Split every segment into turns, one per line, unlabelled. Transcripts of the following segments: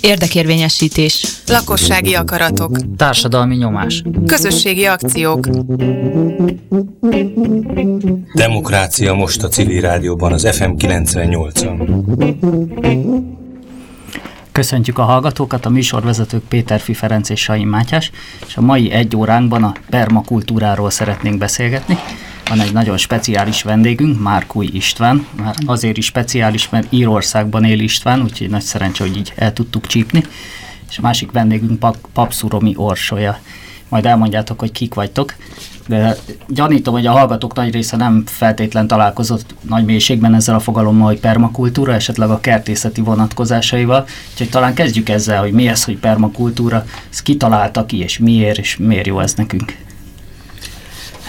Érdekérvényesítés.
Lakossági akaratok.
Társadalmi nyomás.
Közösségi akciók.
Demokrácia most a civil rádióban, az FM 98-on.
Köszöntjük a hallgatókat, a műsorvezetők Péter Ferenc és Sai Mátyás, és a mai egy óránkban a permakultúráról szeretnénk beszélgetni. Van egy nagyon speciális vendégünk, Márkúj István. Már azért is speciális, mert Írországban él István, úgyhogy nagy szerencse, hogy így el tudtuk csípni. És a másik vendégünk Papszuromi Orsolya. Majd elmondjátok, hogy kik vagytok. De gyanítom, hogy a hallgatók nagy része nem feltétlen találkozott nagy mélységben ezzel a fogalommal, hogy permakultúra, esetleg a kertészeti vonatkozásaival. Úgyhogy talán kezdjük ezzel, hogy mi ez, hogy permakultúra, ezt kitalálta ki, és miért, és miért jó ez nekünk.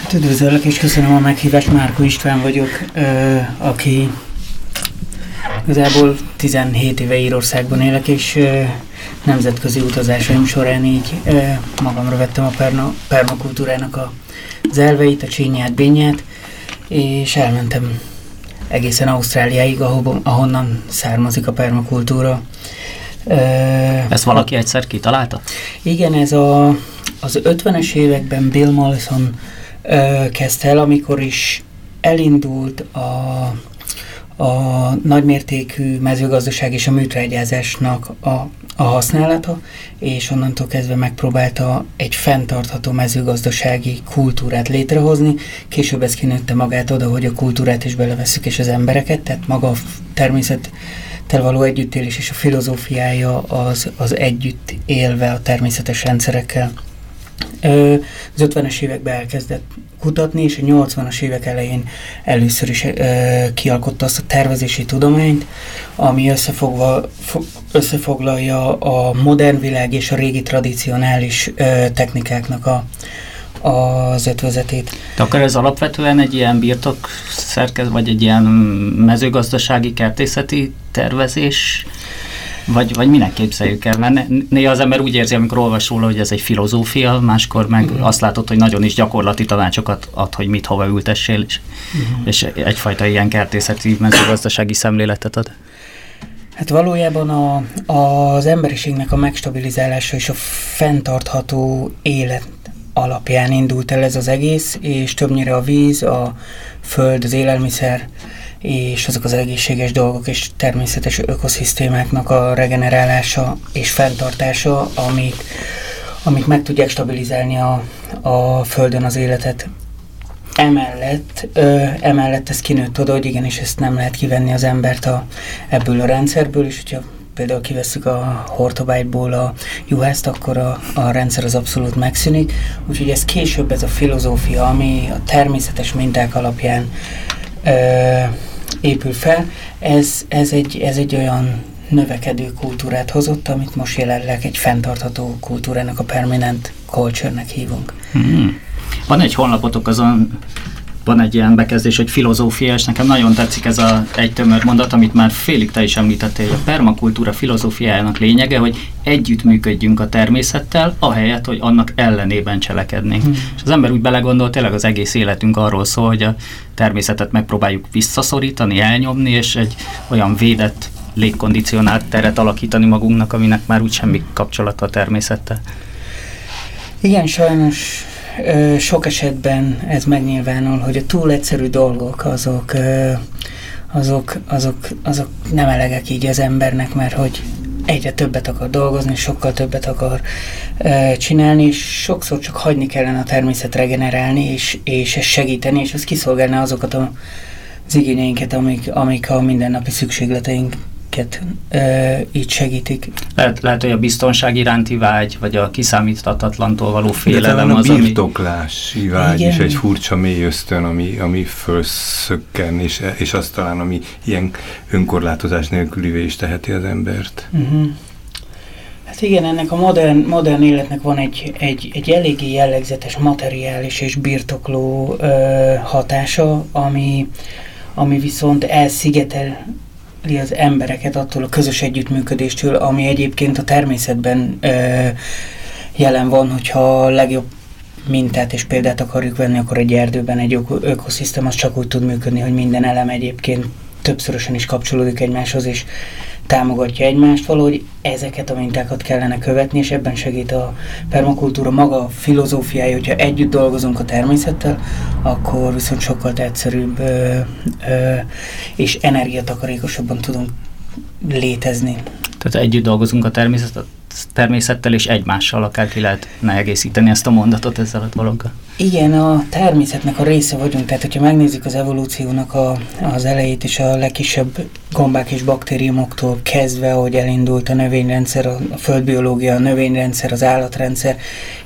Hát üdvözöllek és köszönöm a meghívást, Márko István vagyok, aki igazából 17 éve Írországban élek, és nemzetközi utazásaim során így magamra vettem a perna, permakultúrának a, elveit, a csínyát, bényát, és elmentem egészen Ausztráliáig, ahonnan származik a permakultúra.
Ezt valaki egyszer kitalálta?
Igen, ez a, az 50-es években Bill Mollison kezdte el, amikor is elindult a, a nagymértékű mezőgazdaság és a műtrágyázásnak a, a használata, és onnantól kezdve megpróbálta egy fenntartható mezőgazdasági kultúrát létrehozni. Később ez kinőtte magát oda, hogy a kultúrát is beleveszük, és az embereket, tehát maga a természet való együttélés és a filozófiája az, az együtt élve a természetes rendszerekkel az 50-es években elkezdett kutatni, és a 80-as évek elején először is kialkotta azt a tervezési tudományt, ami összefogva, összefoglalja a modern világ és a régi tradicionális technikáknak a, az ötvözetét.
De akkor ez alapvetően egy ilyen birtok szerkez, vagy egy ilyen mezőgazdasági kertészeti tervezés vagy, vagy minek képzeljük el? Mert néha az ember úgy érzi, amikor olvas róla, hogy ez egy filozófia, máskor meg uh-huh. azt látod, hogy nagyon is gyakorlati tanácsokat ad, hogy mit hova ültessél, és, uh-huh. és egyfajta ilyen kertészeti, mezőgazdasági szemléletet ad.
Hát valójában a, az emberiségnek a megstabilizálása és a fenntartható élet alapján indult el ez az egész, és többnyire a víz, a föld, az élelmiszer, és azok az egészséges dolgok és természetes ökoszisztémáknak a regenerálása és fenntartása, amik, amik meg tudják stabilizálni a, a Földön az életet. Emellett, ö, emellett ez kinőtt oda, hogy igenis ezt nem lehet kivenni az embert a, ebből a rendszerből, és hogyha például kivesszük a hortobágyból a juhászt, akkor a, a rendszer az abszolút megszűnik. Úgyhogy ez később ez a filozófia, ami a természetes minták alapján ö, épül fel, ez, ez, egy, ez egy olyan növekedő kultúrát hozott, amit most jelenleg egy fenntartható kultúrának, a permanent culture-nek hívunk. Hmm.
Van egy honlapotok, azon van egy ilyen bekezdés, hogy filozófia, és nekem nagyon tetszik ez a egy tömör mondat, amit már félig te is említettél, hogy a permakultúra filozófiájának lényege, hogy együttműködjünk a természettel, ahelyett, hogy annak ellenében cselekednénk. Hmm. És az ember úgy belegondol, tényleg az egész életünk arról szól, hogy a természetet megpróbáljuk visszaszorítani, elnyomni, és egy olyan védett légkondicionált teret alakítani magunknak, aminek már úgy semmi kapcsolata a természettel.
Igen, sajnos sok esetben ez megnyilvánul, hogy a túl egyszerű dolgok azok, azok, azok, azok nem elegek így az embernek, mert hogy egyre többet akar dolgozni, sokkal többet akar csinálni, és sokszor csak hagyni kellene a természet regenerálni, és, és ezt segíteni, és az kiszolgálna azokat a, az igényeinket, amik, amik a mindennapi szükségleteink őket e, így segítik.
Lehet, lehet, hogy a biztonság iránti vágy, vagy a kiszámíthatatlantól való félelem
De az, a birtoklási vágy Igen. is egy furcsa mély ösztön, ami, ami fölszökken, és, és azt talán, ami ilyen önkorlátozás nélkülivé is teheti az embert. Uh-huh.
Hát igen, ennek a modern, modern életnek van egy, egy, egy eléggé jellegzetes materiális és birtokló ö, hatása, ami, ami viszont elszigetel az embereket attól a közös együttműködéstől, ami egyébként a természetben ö, jelen van, hogyha a legjobb mintát és példát akarjuk venni, akkor egy erdőben egy ökoszisztém az csak úgy tud működni, hogy minden elem egyébként többszörösen is kapcsolódik egymáshoz, és támogatja egymást, valahogy ezeket a mintákat kellene követni, és ebben segít a permakultúra maga filozófiája, hogyha együtt dolgozunk a természettel, akkor viszont sokkal egyszerűbb ö, ö, és energiatakarékosabban tudunk létezni.
Tehát együtt dolgozunk a természettel, természettel és egymással akár ki lehetne egészíteni ezt a mondatot ezzel a dologgal.
Igen, a természetnek a része vagyunk, tehát hogyha megnézzük az evolúciónak a, az elejét és a legkisebb gombák és baktériumoktól kezdve, hogy elindult a növényrendszer, a, földbiológia, a növényrendszer, az állatrendszer,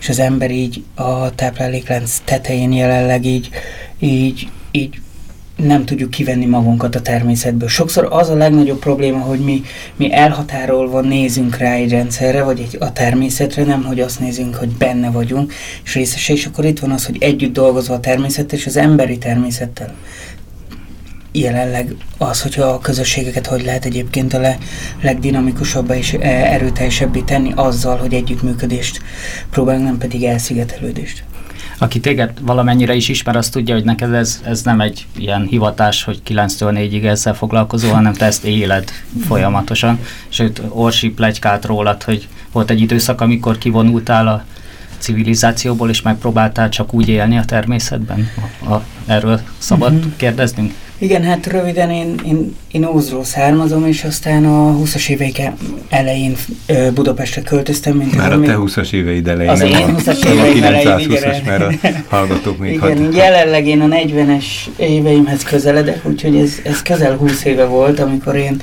és az ember így a tápláléklánc tetején jelenleg így, így, így nem tudjuk kivenni magunkat a természetből. Sokszor az a legnagyobb probléma, hogy mi, mi elhatárolva nézünk rá egy rendszerre, vagy egy, a természetre, nem hogy azt nézünk, hogy benne vagyunk, és részese, és akkor itt van az, hogy együtt dolgozva a természettel és az emberi természettel jelenleg az, hogyha a közösségeket hogy lehet egyébként a le, legdinamikusabbá és erőteljesebbé tenni azzal, hogy együttműködést próbálunk, nem pedig elszigetelődést.
Aki téged valamennyire is ismer, azt tudja, hogy neked ez, ez nem egy ilyen hivatás, hogy 9-től 4-ig ezzel foglalkozol, hanem te ezt éled folyamatosan. Sőt, Orsi plegykált rólad, hogy volt egy időszak, amikor kivonultál a civilizációból, és megpróbáltál csak úgy élni a természetben? A, a, erről szabad uh-huh. kérdeznünk?
Igen, hát röviden én, én, én Ózról származom, és aztán a 20-as évek elején Budapestre költöztem. Mint
már a te 20-as éveid elején,
az én 20-as éveim elején,
920-as, mert a hallgatók még
Igen, hat... jelenleg én a 40-es éveimhez közeledek, úgyhogy ez, ez közel 20 éve volt, amikor én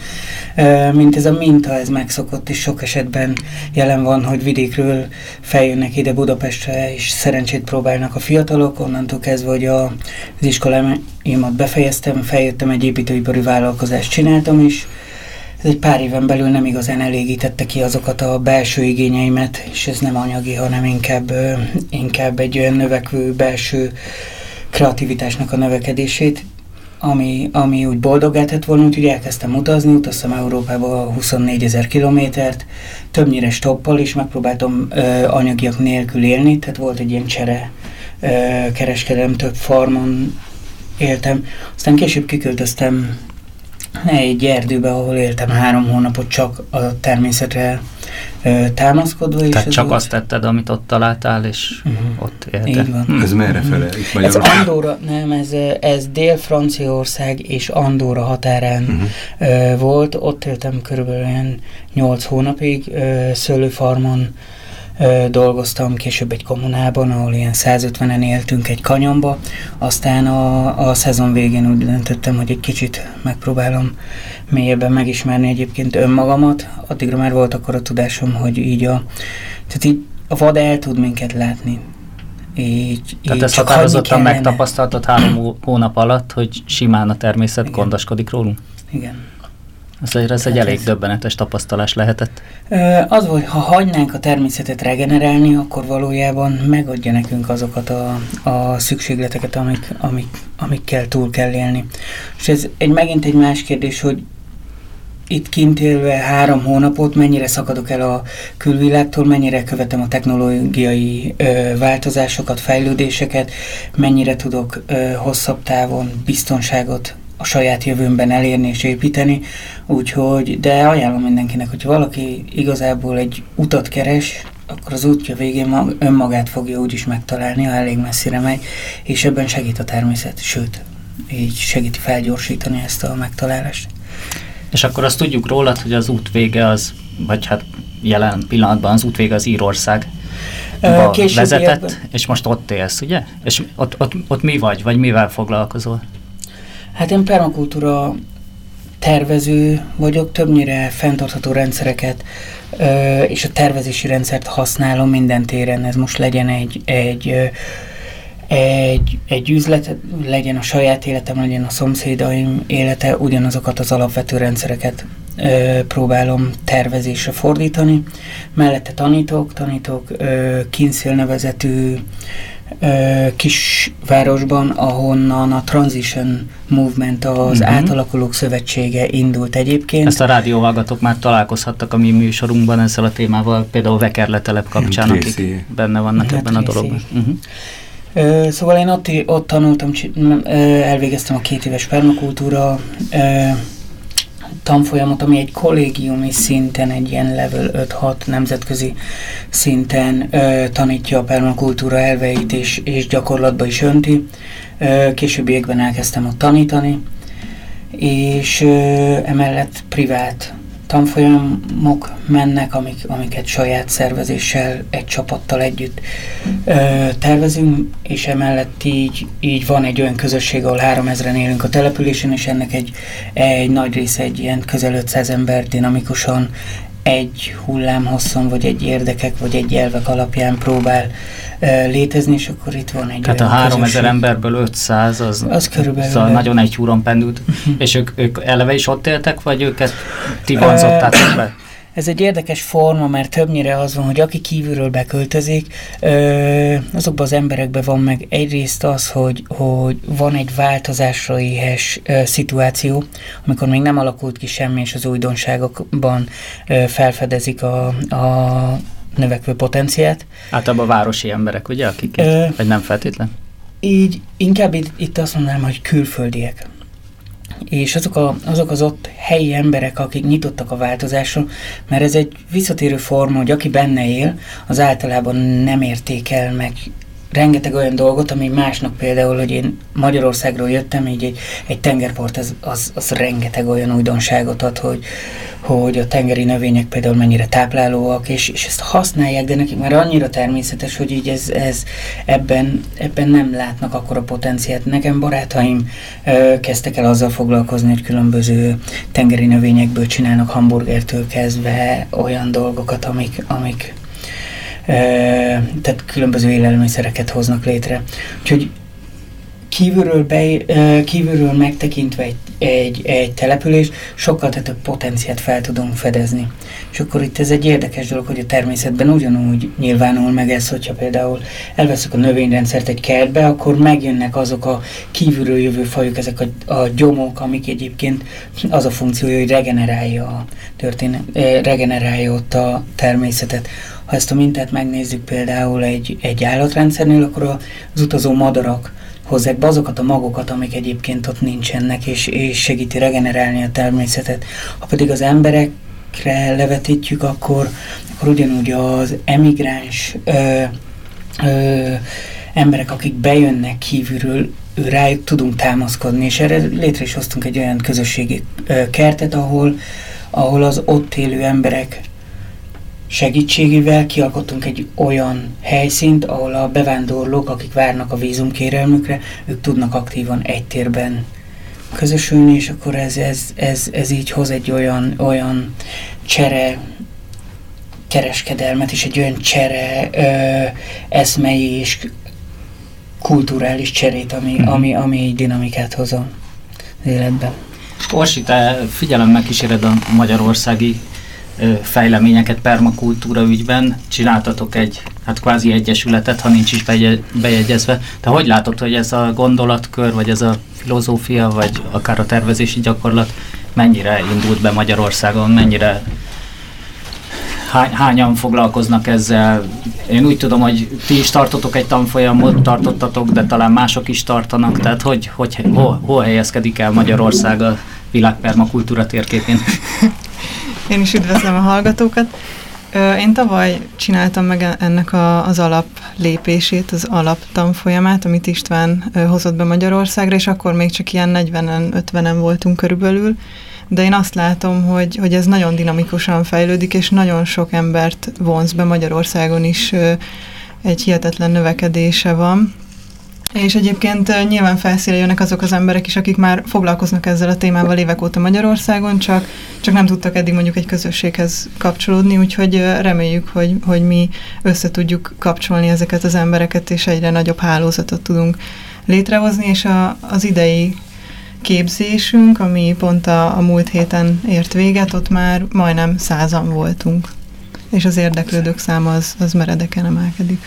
mint ez a minta, ez megszokott, és sok esetben jelen van, hogy vidékről feljönnek ide Budapestre, és szerencsét próbálnak a fiatalok, onnantól kezdve, hogy a, az iskolámat befejeztem, feljöttem, egy építőipari vállalkozást csináltam is, ez egy pár éven belül nem igazán elégítette ki azokat a belső igényeimet, és ez nem anyagi, hanem inkább, inkább egy olyan növekvő belső kreativitásnak a növekedését ami, ami úgy boldogá tett volna, úgyhogy elkezdtem utazni, utaztam Európába 24 ezer kilométert, többnyire stoppal, és megpróbáltam ö, anyagiak nélkül élni, tehát volt egy ilyen csere ö, kereskedem, több farmon éltem, aztán később kiköltöztem egy erdőbe, ahol éltem három hónapot csak a természetre ö, támaszkodva.
És Tehát csak volt... azt tetted, amit ott találtál, és uh-huh. ott éltél.
Így van.
Hm. Ez merre fele?
Itt ez Andorra, nem, ez, ez Dél-Franciaország és Andorra határán uh-huh. ö, volt. Ott éltem körülbelül 8 hónapig ö, szőlőfarmon, dolgoztam később egy kommunában, ahol ilyen 150-en éltünk egy kanyomba, aztán a, a szezon végén úgy döntöttem, hogy egy kicsit megpróbálom mélyebben megismerni egyébként önmagamat, addigra már volt akkor a tudásom, hogy így a, tehát így a vad el tud minket látni.
Így, Tehát így ezt határozottan megtapasztaltad három hónap alatt, hogy simán a természet Igen. gondoskodik rólunk?
Igen.
Azért ez egy elég döbbenetes tapasztalás lehetett.
Az, hogy ha hagynánk a természetet regenerálni, akkor valójában megadja nekünk azokat a, a szükségleteket, amik, amik, amikkel túl kell élni. És ez egy megint egy más kérdés, hogy itt kint élve három hónapot mennyire szakadok el a külvilágtól, mennyire követem a technológiai ö, változásokat, fejlődéseket, mennyire tudok ö, hosszabb távon biztonságot a saját jövőmben elérni és építeni, úgyhogy, de ajánlom mindenkinek, hogy valaki igazából egy utat keres, akkor az útja végén mag, önmagát fogja úgyis megtalálni, ha elég messzire megy, és ebben segít a természet, sőt, így segíti felgyorsítani ezt a megtalálást.
És akkor azt tudjuk rólad, hogy az út vége az, vagy hát jelen pillanatban az út vége az Írország vezetett, és most ott élsz, ugye? És ott, ott, ott mi vagy, vagy mivel foglalkozol?
Hát én permakultúra tervező vagyok, többnyire fenntartható rendszereket ö, és a tervezési rendszert használom minden téren. Ez most legyen egy, egy, ö, egy, egy üzlet, legyen a saját életem, legyen a szomszédaim élete, ugyanazokat az alapvető rendszereket ö, próbálom tervezésre fordítani. Mellette tanítok, tanítok ö, nevezetű kis városban, ahonnan a Transition Movement, az uh-huh. átalakulók szövetsége indult egyébként.
Ezt a rádióhallgatók már találkozhattak a mi műsorunkban ezzel a témával, például Vekerletelep kapcsán, akik benne vannak hát ebben a dologban.
Ö, szóval én ott, ott tanultam, elvégeztem a két éves permakultúra tanfolyamot, ami egy kollégiumi szinten, egy ilyen level 5-6 nemzetközi szinten ö, tanítja a permakultúra elveit és, és gyakorlatba is önti. Ö, későbbiekben elkezdtem ott tanítani, és ö, emellett privát tanfolyamok mennek, amik, amiket saját szervezéssel, egy csapattal együtt ö, tervezünk, és emellett így, így van egy olyan közösség, ahol 3000-en élünk a településen, és ennek egy, egy nagy része egy ilyen közel 500 ember dinamikusan egy hullám hosszon, vagy egy érdekek, vagy egy elvek alapján próbál létezni, és akkor itt van egy
Tehát a 3000 emberből 500, az,
az körülbelül
szóval nagyon egy húron pendült. és ők, ők eleve is ott éltek, vagy őket ti vonzottátok be?
Ez egy érdekes forma, mert többnyire az van, hogy aki kívülről beköltözik, azokban az emberekben van meg egyrészt az, hogy, hogy van egy változásra éhes szituáció, amikor még nem alakult ki semmi, és az újdonságokban felfedezik a, a növekvő potenciát.
Általában városi emberek, ugye, akik, ö, vagy nem feltétlen?
Így inkább itt, itt azt mondanám, hogy külföldiek és azok, a, azok az ott helyi emberek, akik nyitottak a változásra, mert ez egy visszatérő forma, hogy aki benne él, az általában nem értékel meg rengeteg olyan dolgot, ami másnak például, hogy én Magyarországról jöttem, így egy, egy tengerport, az, az, az rengeteg olyan újdonságot ad, hogy, hogy a tengeri növények például mennyire táplálóak, és, és ezt használják, de nekik már annyira természetes, hogy így ez, ez ebben, ebben nem látnak akkora potenciát. Nekem barátaim ö, kezdtek el azzal foglalkozni, hogy különböző tengeri növényekből csinálnak hamburgertől kezdve olyan dolgokat, amik, amik tehát különböző élelmiszereket hoznak létre. Úgyhogy kívülről, be, kívülről megtekintve egy, egy, egy település, sokkal több potenciát fel tudunk fedezni. És akkor itt ez egy érdekes dolog, hogy a természetben ugyanúgy nyilvánul meg ez, hogyha például elveszük a növényrendszert egy kertbe, akkor megjönnek azok a kívülről jövő fajok, ezek a, a gyomok, amik egyébként az a funkciója, hogy regenerálja, a történet, regenerálja ott a természetet. Ha ezt a mintát megnézzük például egy, egy állatrendszernél, akkor az utazó madarak hozzák be azokat a magokat, amik egyébként ott nincsenek, és, és segíti regenerálni a természetet. Ha pedig az emberekre levetítjük, akkor, akkor ugyanúgy az emigráns ö, ö, emberek, akik bejönnek kívülről, rájuk tudunk támaszkodni, és erre létre is hoztunk egy olyan közösségi kertet, ahol, ahol az ott élő emberek segítségével kialkottunk egy olyan helyszínt, ahol a bevándorlók, akik várnak a vízumkérelmükre, ők tudnak aktívan egy térben közösülni, és akkor ez, ez, ez, ez így hoz egy olyan, olyan csere kereskedelmet, és egy olyan csere ö, eszmei és kulturális cserét, ami, mm. ami, ami egy dinamikát hoz az életben.
Orsi, te figyelemmel kíséred a magyarországi fejleményeket permakultúra ügyben. Csináltatok egy, hát kvázi egyesületet, ha nincs is bejegyezve. De hogy látod, hogy ez a gondolatkör, vagy ez a filozófia, vagy akár a tervezési gyakorlat mennyire indult be Magyarországon, mennyire hány, hányan foglalkoznak ezzel. Én úgy tudom, hogy ti is tartotok egy tanfolyamot, tartottatok, de talán mások is tartanak, tehát hogy, hogy hol, hol helyezkedik el Magyarország a világpermakultúra térképén?
Én is üdvözlöm a hallgatókat. Én tavaly csináltam meg ennek a, az alap lépését, az alap tanfolyamát, amit István hozott be Magyarországra, és akkor még csak ilyen 40-en, 50-en voltunk körülbelül, de én azt látom, hogy, hogy ez nagyon dinamikusan fejlődik, és nagyon sok embert vonz be Magyarországon is egy hihetetlen növekedése van. És egyébként nyilván felszíre jönnek azok az emberek is, akik már foglalkoznak ezzel a témával évek óta Magyarországon, csak, csak nem tudtak eddig mondjuk egy közösséghez kapcsolódni, úgyhogy reméljük, hogy, hogy mi össze tudjuk kapcsolni ezeket az embereket, és egyre nagyobb hálózatot tudunk létrehozni, és a, az idei képzésünk, ami pont a, a múlt héten ért véget, ott már majdnem százan voltunk, és az érdeklődők száma az, az meredeken emelkedik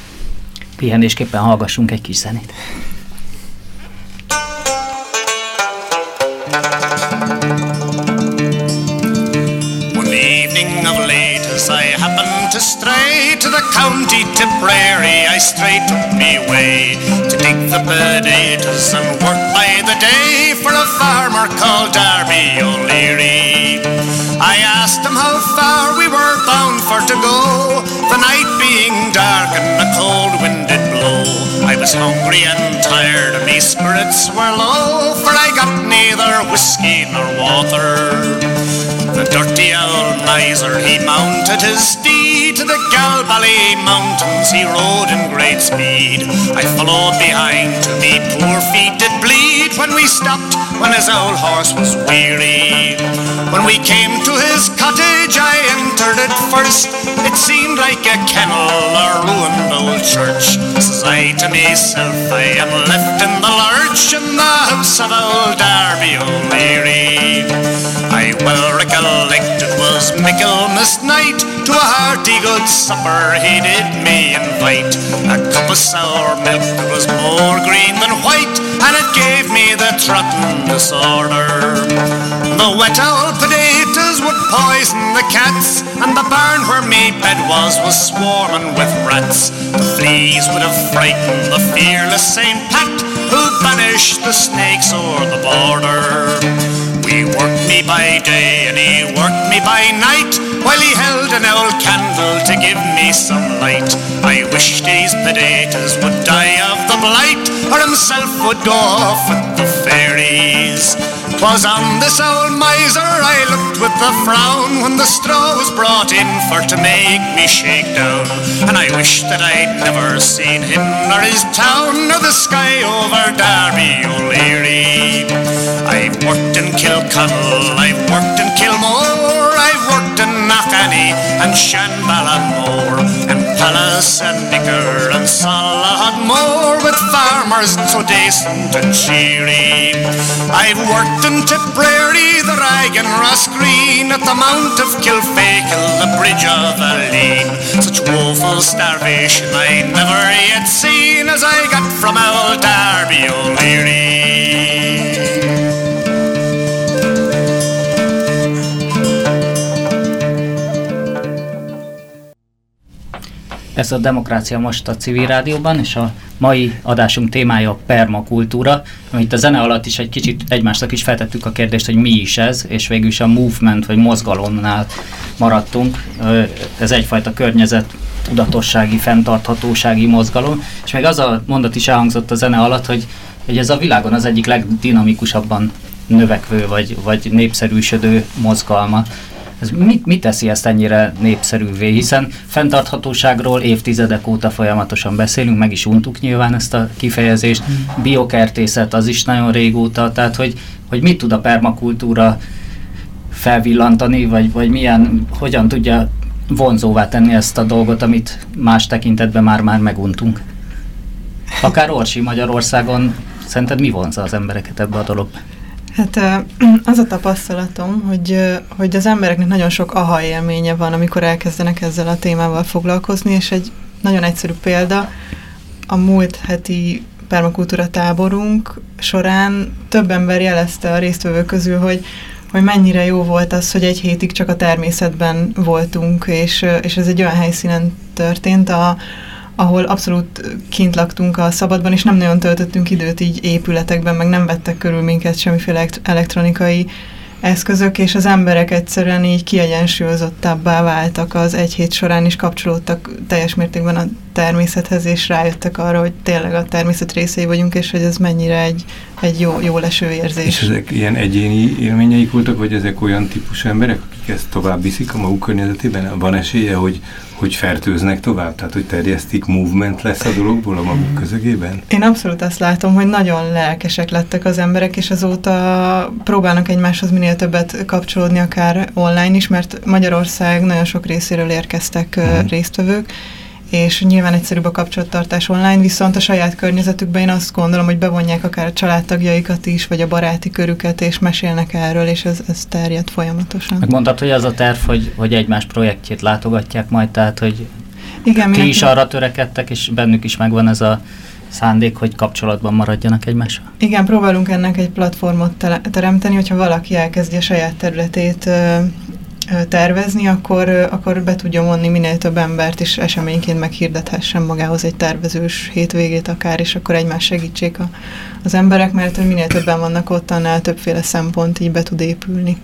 pihenésképpen hallgassunk egy kis zenét.
One evening of late as I happened to stray to the County Tipperary I straight took me way to dig the potatoes and work by the day for a farmer called Darby O'Leary. I asked him how far we were bound for to go, the night being dark and a cold wind did blow. I was hungry and tired and my spirits were low, for I got neither whiskey nor water. The dirty old miser, he mounted his steed to the Galbally Mountains, he rode in great speed. I followed behind till me poor feet did bleed when we stopped, when his old horse was weary. When we came to his cottage, I entered it first. It seemed like a kennel or ruined old church. Says I to myself, I am left in the lurch in the house of old Darby O'Leary. I well recollect it was Michaelmas night. To a hearty good supper he did me invite. A cup of sour milk that was more green than white And it gave me the trotting disorder. The wet old potatoes would poison the cats And the barn where me bed was was swarming with rats. The fleas would have frightened the fearless St. Pat Who banished the snakes o'er the border he worked me by day and he worked me by night While he held an old candle to give me some light I wish these potatoes would die of the blight Or himself would go off with the fairies. Twas on this old miser I looked with a frown When the straw was brought in for to make me shake down. And I wish that I'd never seen him nor his town Nor the sky over Darby O'Leary. I've worked in Kilconnell, I've worked in Kilmore In and Shanballamore And Palace and Nicker and Salahadmore With farmers so decent and cheery I've worked in Tipperary, the Rag and Green At the Mount of Kilfakel, the Bridge of Aline. Such woeful starvation I never yet seen As I got from old Darby O'Leary
Ez a Demokrácia most a civil rádióban, és a mai adásunk témája a permakultúra, amit a zene alatt is egy kicsit egymásnak is feltettük a kérdést, hogy mi is ez, és végül is a movement vagy mozgalomnál maradtunk. Ez egyfajta környezet tudatossági, fenntarthatósági mozgalom, és még az a mondat is elhangzott a zene alatt, hogy, hogy ez a világon az egyik legdinamikusabban növekvő vagy, vagy népszerűsödő mozgalma. Ez mit, mit teszi ezt ennyire népszerűvé? Hiszen fenntarthatóságról évtizedek óta folyamatosan beszélünk, meg is untuk nyilván ezt a kifejezést. Hmm. Biokertészet az is nagyon régóta, tehát hogy, hogy mit tud a permakultúra felvillantani, vagy, vagy milyen, hogyan tudja vonzóvá tenni ezt a dolgot, amit más tekintetben már-már meguntunk. Akár Orsi Magyarországon szerinted mi vonza az embereket ebbe a dologba?
Hát az a tapasztalatom, hogy, hogy az embereknek nagyon sok aha élménye van, amikor elkezdenek ezzel a témával foglalkozni, és egy nagyon egyszerű példa, a múlt heti permakultúra táborunk során több ember jelezte a résztvevők közül, hogy, hogy mennyire jó volt az, hogy egy hétig csak a természetben voltunk, és, és ez egy olyan helyszínen történt, a, ahol abszolút kint laktunk a szabadban, és nem nagyon töltöttünk időt így épületekben, meg nem vettek körül minket semmiféle elektronikai eszközök, és az emberek egyszerűen így kiegyensúlyozottabbá váltak az egy hét során, és kapcsolódtak teljes mértékben a természethez, és rájöttek arra, hogy tényleg a természet részei vagyunk, és hogy ez mennyire egy, egy jó, jó leső érzés.
És ezek ilyen egyéni élményeik voltak, vagy ezek olyan típusú emberek, akik ezt tovább viszik a maguk környezetében? Van esélye, hogy hogy fertőznek tovább? Tehát, hogy terjesztik, movement lesz a dologból a maguk közegében?
Én abszolút azt látom, hogy nagyon lelkesek lettek az emberek, és azóta próbálnak egymáshoz minél többet kapcsolódni, akár online is, mert Magyarország nagyon sok részéről érkeztek uh-huh. résztvevők, és nyilván egyszerűbb a kapcsolattartás online, viszont a saját környezetükben én azt gondolom, hogy bevonják akár a családtagjaikat is, vagy a baráti körüket, és mesélnek erről, és ez, ez terjed folyamatosan.
Megmondtad, hogy az a terv, hogy, hogy egymás projektjét látogatják majd, tehát hogy Igen, ti is arra törekedtek, és bennük is megvan ez a szándék, hogy kapcsolatban maradjanak egymással?
Igen, próbálunk ennek egy platformot teremteni, hogyha valaki elkezdi a saját területét tervezni, akkor, akkor be tudjon vonni minél több embert, és eseményként meghirdethessen magához egy tervezős hétvégét akár, és akkor egymás segítsék a, az emberek, mert hogy minél többen vannak ott, annál többféle szempont így be tud épülni.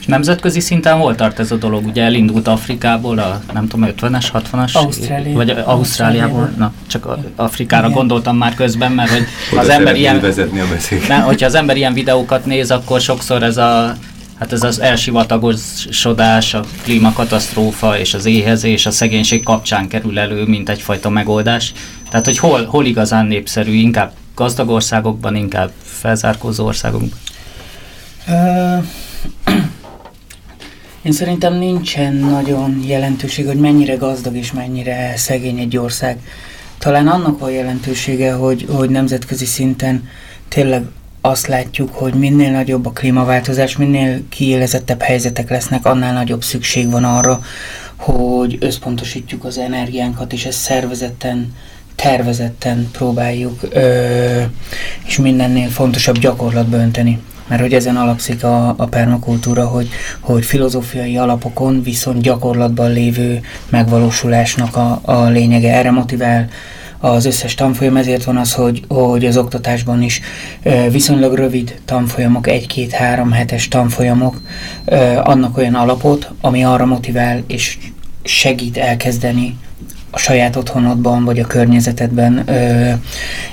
És nemzetközi szinten hol tart ez a dolog? Ugye elindult Afrikából, a nem tudom, 50-es, 60-as?
Ausztrália.
Vagy Ausztráliából? Na, csak Afrikára
Igen.
gondoltam már közben, mert hogy
Oda
az ember ilyen...
vezetni a beszélgetést.
Nem, hogyha az ember ilyen videókat néz, akkor sokszor ez a Hát ez az elsivatagosodás, a klímakatasztrófa és az éhezés, a szegénység kapcsán kerül elő, mint egyfajta megoldás. Tehát, hogy hol, hol igazán népszerű, inkább gazdag országokban, inkább felzárkózó országokban.
Én szerintem nincsen nagyon jelentőség, hogy mennyire gazdag és mennyire szegény egy ország. Talán annak van jelentősége, hogy, hogy nemzetközi szinten tényleg azt látjuk, hogy minél nagyobb a klímaváltozás, minél kiélezettebb helyzetek lesznek, annál nagyobb szükség van arra, hogy összpontosítjuk az energiánkat, és ezt szervezetten, tervezetten próbáljuk, ö, és mindennél fontosabb gyakorlatba önteni. Mert hogy ezen alapszik a, a permakultúra, hogy, hogy filozófiai alapokon viszont gyakorlatban lévő megvalósulásnak a, a lényege. Erre motivál az összes tanfolyam, ezért van az, hogy, hogy az oktatásban is viszonylag rövid tanfolyamok, egy-két-három hetes tanfolyamok annak olyan alapot, ami arra motivál és segít elkezdeni a saját otthonodban vagy a környezetedben ö,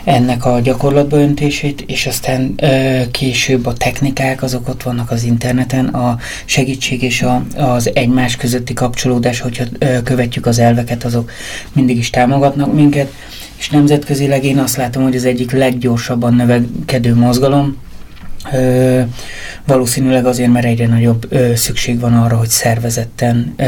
ennek a gyakorlatba öntését, és aztán ö, később a technikák, azok ott vannak az interneten, a segítség és a, az egymás közötti kapcsolódás, hogyha ö, követjük az elveket, azok mindig is támogatnak minket, és nemzetközileg én azt látom, hogy az egyik leggyorsabban növekedő mozgalom, Ö, valószínűleg azért, mert egyre nagyobb ö, szükség van arra, hogy szervezetten ö,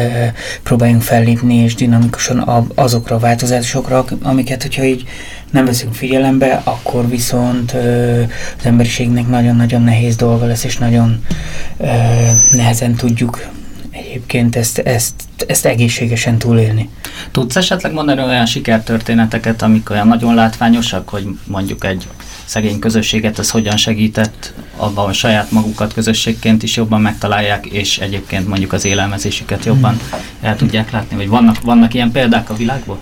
próbáljunk fellépni és dinamikusan a, azokra a változásokra, amiket, hogyha így nem veszünk figyelembe, akkor viszont ö, az emberiségnek nagyon-nagyon nehéz dolga lesz, és nagyon ö, nehezen tudjuk egyébként ezt, ezt, ezt egészségesen túlélni.
Tudsz esetleg mondani olyan sikertörténeteket, amik olyan nagyon látványosak, hogy mondjuk egy szegény közösséget ez hogyan segített abban, hogy saját magukat közösségként is jobban megtalálják, és egyébként mondjuk az élelmezésüket jobban el tudják látni, vagy vannak, vannak ilyen példák a világból?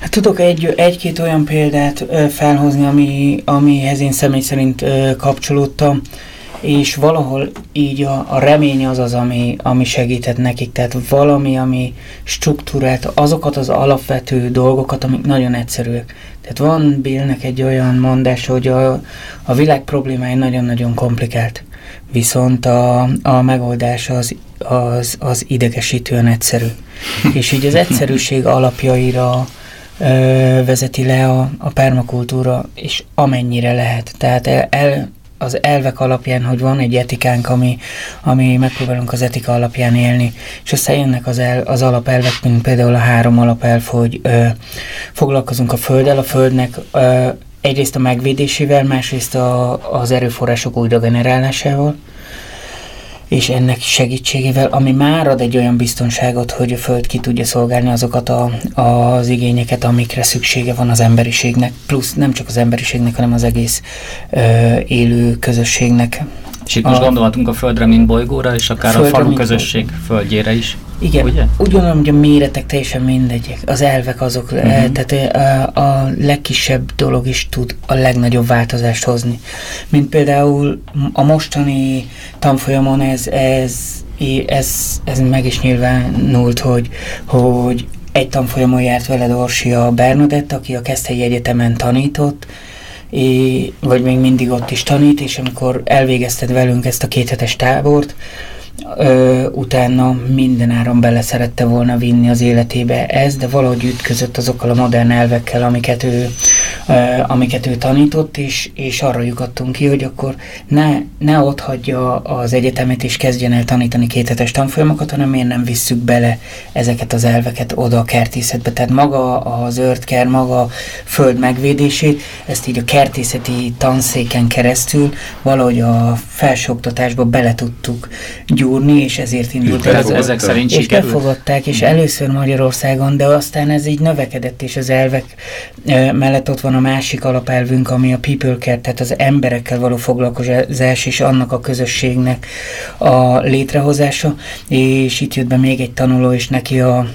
Hát tudok egy, egy-két olyan példát felhozni, ami, amihez én személy szerint kapcsolódtam, és valahol így a, a remény az az, ami, ami segített nekik, tehát valami, ami struktúrált azokat az alapvető dolgokat, amik nagyon egyszerűek. Tehát van Billnek egy olyan mondása, hogy a, a világ problémái nagyon-nagyon komplikált, viszont a, a megoldás az, az, az idegesítően egyszerű. És így az egyszerűség alapjaira ö, vezeti le a, a permakultúra, és amennyire lehet. Tehát el, el, az elvek alapján, hogy van egy etikánk, ami, ami megpróbálunk az etika alapján élni, és aztán jönnek az, el, az alapelvek, mint például a három alapelv, hogy ö, foglalkozunk a földdel, a földnek ö, egyrészt a megvédésével, másrészt a, az erőforrások újra generálásával, és ennek segítségével, ami már ad egy olyan biztonságot, hogy a Föld ki tudja szolgálni azokat a, az igényeket, amikre szüksége van az emberiségnek, plusz nem csak az emberiségnek, hanem az egész ö, élő közösségnek.
És itt most
A-
gondolhatunk a Földre, mint bolygóra, és akár a
Földre,
falu
mint
közösség földjére is.
Igen,
Ugye?
úgy gondolom, hogy a méretek teljesen mindegyek. Az elvek azok, uh-huh. tehát a, a legkisebb dolog is tud a legnagyobb változást hozni. Mint például a mostani tanfolyamon ez, ez, ez, ez meg is nyilvánult, hogy, hogy egy tanfolyamon járt veled Orsia Bernadett, aki a Keszthelyi Egyetemen tanított, é, vagy még mindig ott is tanít, és amikor elvégezted velünk ezt a kéthetes tábort, ö, utána mindenáron bele szerette volna vinni az életébe ez, de valahogy ütközött azokkal a modern elvekkel, amiket ő, ö, amiket ő tanított, és, és arra lyukadtunk ki, hogy akkor ne, ne ott hagyja az egyetemet, és kezdjen el tanítani kéthetes tanfolyamokat, hanem miért nem visszük bele ezeket az elveket oda a kertészetbe. Tehát maga a zöldker, maga a föld megvédését, ezt így a kertészeti tanszéken keresztül valahogy a felsőoktatásba bele tudtuk gyújtani gyúrni, és ezért indult el
Ez, ezek szerint
és
sikerült?
befogadták, és először Magyarországon, de aztán ez így növekedett, és az elvek mellett ott van a másik alapelvünk, ami a people care, tehát az emberekkel való foglalkozás, és annak a közösségnek a létrehozása, és itt jött be még egy tanuló, és neki a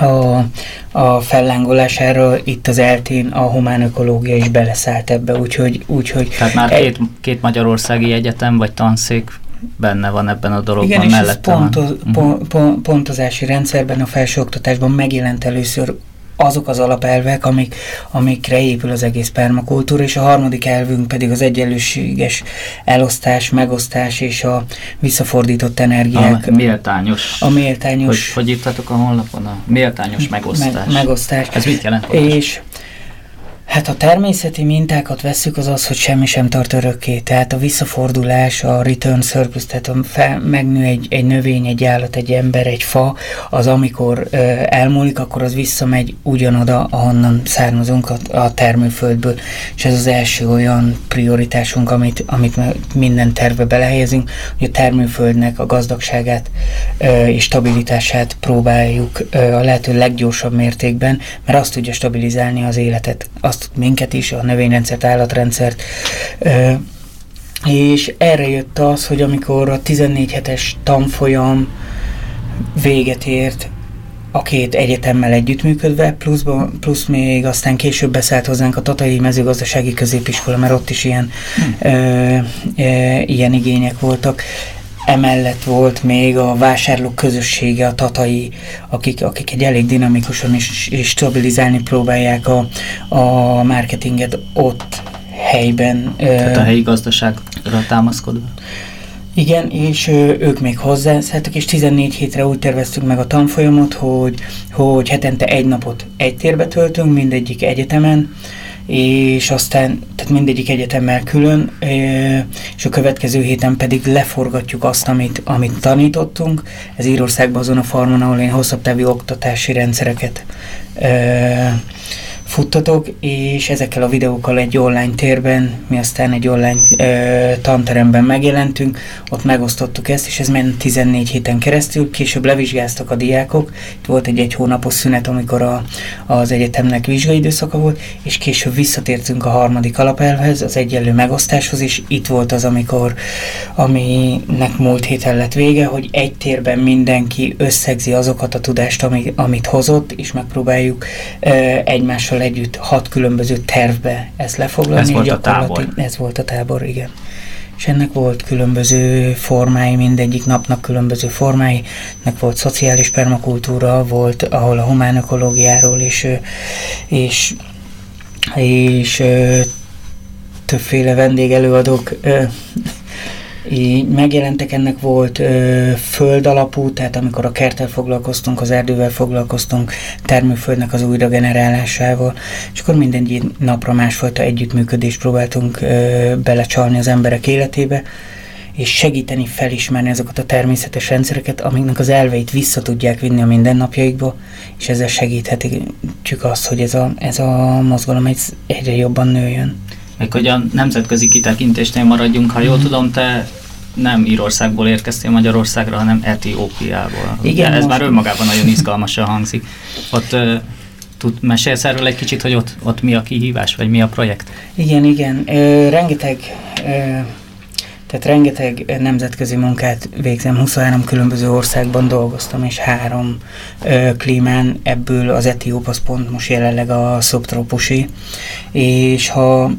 a, a fellángolására itt az eltén a humán ökológia is beleszállt ebbe, úgyhogy, úgyhogy
Tehát már két, két magyarországi egyetem vagy tanszék benne van ebben a dologban,
Igen, és ez
mellette van.
pontoz,
Mhm.
pon, pon, pontozási rendszerben, a felsőoktatásban megjelent először azok az alapelvek, amik, amikre épül az egész permakultúra, és a harmadik elvünk pedig az egyenlőséges elosztás, megosztás és a visszafordított energiák,
A méltányos.
a méltányos
Hogy, hogy írtatok a honlapon? A méltányos megosztás.
Me- megosztás.
Ez mit jelent?
És hát a természeti mintákat vesszük, az az, hogy semmi sem tart örökké. Tehát a visszafordulás, a return surplus, tehát fel, megnő egy, egy növény, egy állat, egy ember, egy fa, az amikor ö, elmúlik, akkor az visszamegy ugyanoda, ahonnan származunk a, a termőföldből. És ez az első olyan prioritásunk, amit, amit minden tervbe belehelyezünk, hogy a termőföldnek a gazdagságát ö, és stabilitását próbáljuk ö, a lehető leggyorsabb mértékben, mert azt tudja stabilizálni az életet, azt minket is, a növényrendszert, állatrendszert. És erre jött az, hogy amikor a 14 hetes tanfolyam véget ért, a két egyetemmel együttműködve, pluszba, plusz még aztán később beszállt hozzánk a Tatai Mezőgazdasági Középiskola, mert ott is ilyen, ö, ö, ilyen igények voltak. Emellett volt még a vásárlók közössége, a tatai, akik, akik egy elég dinamikusan és, és stabilizálni próbálják a, a marketinget ott helyben.
Tehát a helyi gazdaságra támaszkodva.
igen, és ö, ők még hozzászálltak, és 14 hétre úgy terveztük meg a tanfolyamot, hogy, hogy hetente egy napot egy térbe töltünk, mindegyik egyetemen, és aztán, tehát mindegyik egyetemmel külön, és a következő héten pedig leforgatjuk azt, amit, amit tanítottunk. Ez Írországban azon a farmon, ahol én hosszabb távú oktatási rendszereket futtatok, és ezekkel a videókkal egy online térben, mi aztán egy online ö, tanteremben megjelentünk, ott megosztottuk ezt, és ez ment 14 héten keresztül, később levizsgáztak a diákok, itt volt egy egy hónapos szünet, amikor a, az egyetemnek vizsgai időszaka volt, és később visszatértünk a harmadik alapelvhez, az egyenlő megosztáshoz, és itt volt az, amikor, aminek múlt héten lett vége, hogy egy térben mindenki összegzi azokat a tudást, ami, amit hozott, és megpróbáljuk ö, egymással együtt hat különböző tervbe ezt lefoglalni.
Ez volt a tábor.
Ez volt a tábor, igen. És ennek volt különböző formái, mindegyik napnak különböző formái. Ennek volt szociális permakultúra, volt, ahol a humán ökológiáról és, és, és többféle vendégelőadók így megjelentek, ennek volt ö, föld alapú, tehát amikor a kerttel foglalkoztunk, az erdővel foglalkoztunk, termőföldnek az újra generálásával, és akkor minden napra másfajta együttműködést próbáltunk ö, belecsalni az emberek életébe, és segíteni felismerni azokat a természetes rendszereket, amiknek az elveit vissza tudják vinni a mindennapjaikba, és ezzel segíthetjük azt, hogy ez a, ez a mozgalom egy, egyre jobban nőjön.
Még hogy a nemzetközi kitekintésnél maradjunk, ha
Mhm.
jól tudom, te nem Írországból érkeztél Magyarországra, hanem Etiópiából.
Igen,
Ugye ez
most-
már önmagában nagyon izgalmasan hangzik. Ott tud, mesélsz erről egy kicsit, hogy ott, ott mi a kihívás, vagy mi a projekt?
Igen, igen. Ö, rengeteg, ö, tehát rengeteg nemzetközi munkát végzem. 23 különböző országban dolgoztam, és három ö, klímán, ebből az etióp az pont most jelenleg a szubtrópusi. És ha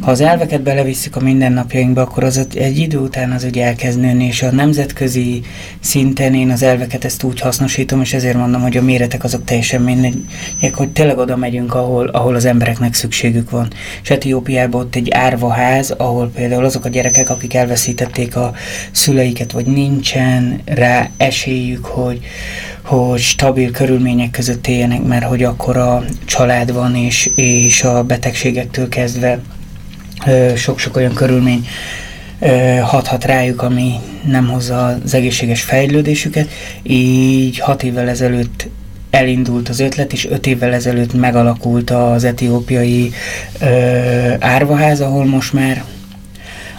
ha az elveket belevisszük a mindennapjainkba, akkor az egy idő után az ugye elkezd nőni, és a nemzetközi szinten én az elveket ezt úgy hasznosítom, és ezért mondom, hogy a méretek azok teljesen mindegyek, hogy tényleg oda megyünk, ahol, ahol az embereknek szükségük van. És Etiópiában ott egy árvaház, ahol például azok a gyerekek, akik elveszítették a szüleiket, vagy nincsen rá esélyük, hogy, hogy stabil körülmények között éljenek, mert hogy akkor a család van, és, és a betegségektől kezdve sok-sok olyan körülmény hathat rájuk, ami nem hozza az egészséges fejlődésüket. Így hat évvel ezelőtt elindult az ötlet, és öt évvel ezelőtt megalakult az etiópiai ö, árvaház, ahol most már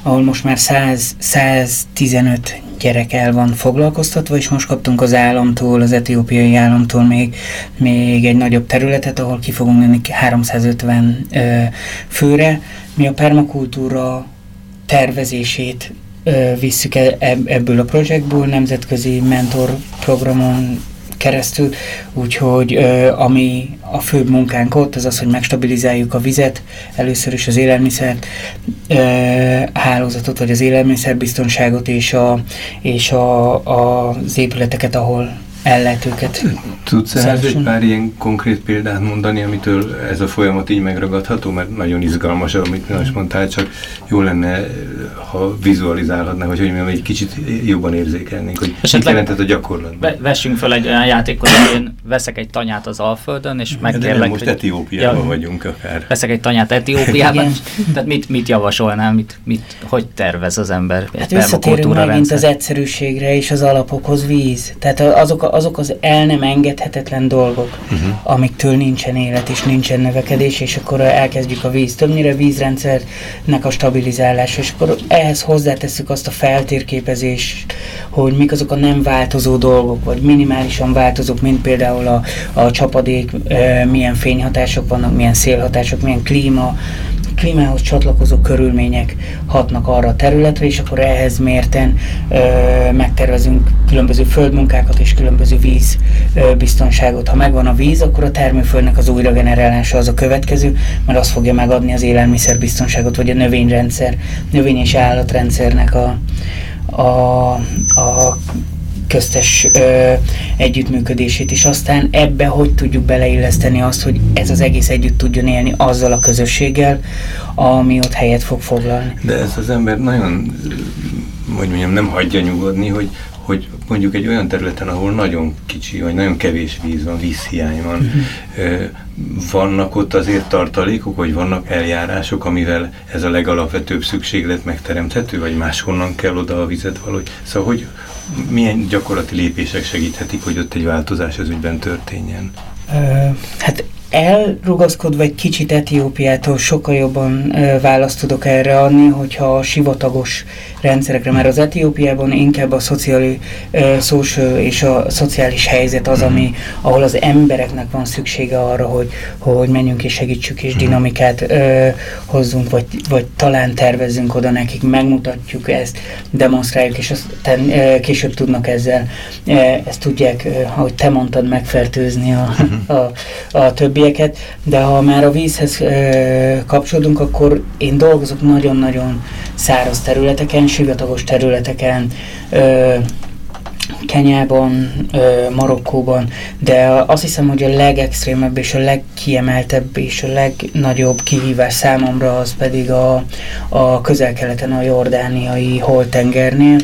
ahol most már 100, 115 gyerek el van foglalkoztatva, és most kaptunk az államtól, az etiópiai államtól még, még egy nagyobb területet, ahol ki fogunk menni 350 ö, főre. Mi a permakultúra tervezését visszük e, ebből a projektből, nemzetközi mentor programon keresztül, úgyhogy ami a fő munkánk ott, az az, hogy megstabilizáljuk a vizet, először is az élelmiszer hálózatot, vagy az élelmiszerbiztonságot és, a, és a, a, az épületeket, ahol el lehet őket
Tudsz ehhez egy pár ilyen konkrét példát mondani, amitől ez a folyamat így megragadható? Mert nagyon izgalmas, amit most mondtál, csak jó lenne, ha vizualizálhatná, hogy hogy mondjam, egy kicsit jobban érzékelnénk, hogy mit jelentett a gyakorlatban.
Vessünk fel egy olyan játékot, hogy én veszek egy tanyát az Alföldön, és megkérlek... De
most hogy... Etiópiában ja, vagyunk akár.
Veszek egy tanyát Etiópiában, tehát mit, mit javasolnál, mit, mit, hogy tervez az ember?
Hát visszatérünk megint az egyszerűségre és az alapokhoz víz. Tehát azok, azok az el nem engedhetetlen dolgok, uh-huh. amiktől nincsen élet és nincsen növekedés, és akkor elkezdjük a víz. Többnyire vízrendszernek a stabilizálása, és akkor ehhez hozzátesszük azt a feltérképezést, hogy mik azok a nem változó dolgok, vagy minimálisan változók, mint például a, a csapadék, milyen fényhatások vannak, milyen szélhatások, milyen klíma, klímához csatlakozó körülmények hatnak arra a területre, és akkor ehhez mérten ö, megtervezünk különböző földmunkákat és különböző víz ö. Ha megvan a víz, akkor a termőföldnek az újragenerálása az a következő, mert az fogja megadni az élelmiszerbiztonságot, vagy a növényrendszer, növény- és állatrendszernek a, a, a köztes ö, együttműködését, és aztán ebbe hogy tudjuk beleilleszteni azt, hogy ez az egész együtt tudjon élni azzal a közösséggel, ami ott helyet fog foglalni.
De ez az ember nagyon, hogy mondjam, nem hagyja nyugodni, hogy, hogy mondjuk egy olyan területen, ahol nagyon kicsi, vagy nagyon kevés víz van, vízhiány van, uh-huh. vannak ott azért tartalékok, vagy vannak eljárások, amivel ez a legalapvetőbb szükséglet megteremthető, vagy máshonnan kell oda a vizet valahogy. Szóval, hogy, milyen gyakorlati lépések segíthetik, hogy ott egy változás az ügyben történjen?
hát elrugaszkodva egy kicsit Etiópiától sokkal jobban ö, választ tudok erre adni, hogyha a sivatagos rendszerekre, mert az Etiópiában inkább a szociális social és a szociális helyzet az, ami, ahol az embereknek van szüksége arra, hogy, hogy menjünk és segítsük és dinamikát ö, hozzunk, vagy, vagy talán tervezzünk oda nekik, megmutatjuk ezt, demonstráljuk, és aztán ö, később tudnak ezzel, ö, ezt tudják, ö, ahogy te mondtad, megfertőzni a, a, a többieket, de ha már a vízhez ö, kapcsolódunk, akkor én dolgozok nagyon-nagyon száraz területeken, sivatagos területeken, ö, Kenyában, ö, Marokkóban, de azt hiszem, hogy a legextrémebb és a legkiemeltebb és a legnagyobb kihívás számomra az pedig a, a közel-keleten a jordániai holtengernél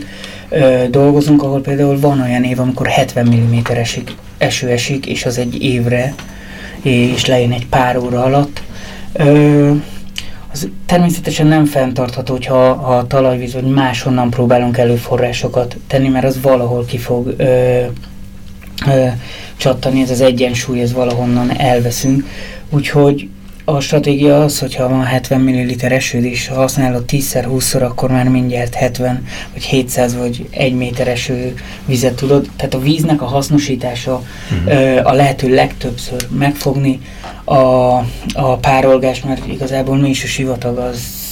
ö, dolgozunk, ahol például van olyan év, amikor 70 mm esik, eső esik, és az egy évre, és lejön egy pár óra alatt. Ö, az természetesen nem fenntartható, hogyha ha a talajvíz vagy máshonnan próbálunk előforrásokat tenni, mert az valahol ki fog ö, ö, csattani, ez az egyensúly, ez valahonnan elveszünk. Úgyhogy a stratégia az, hogyha van 70 ml esőd, és ha használod 10-20-szor, akkor már mindjárt 70 vagy 700 vagy 1 méter eső vizet tudod. Tehát a víznek a hasznosítása uh-huh. a lehető legtöbbször megfogni a, a párolgás, mert igazából mi is a sivatag az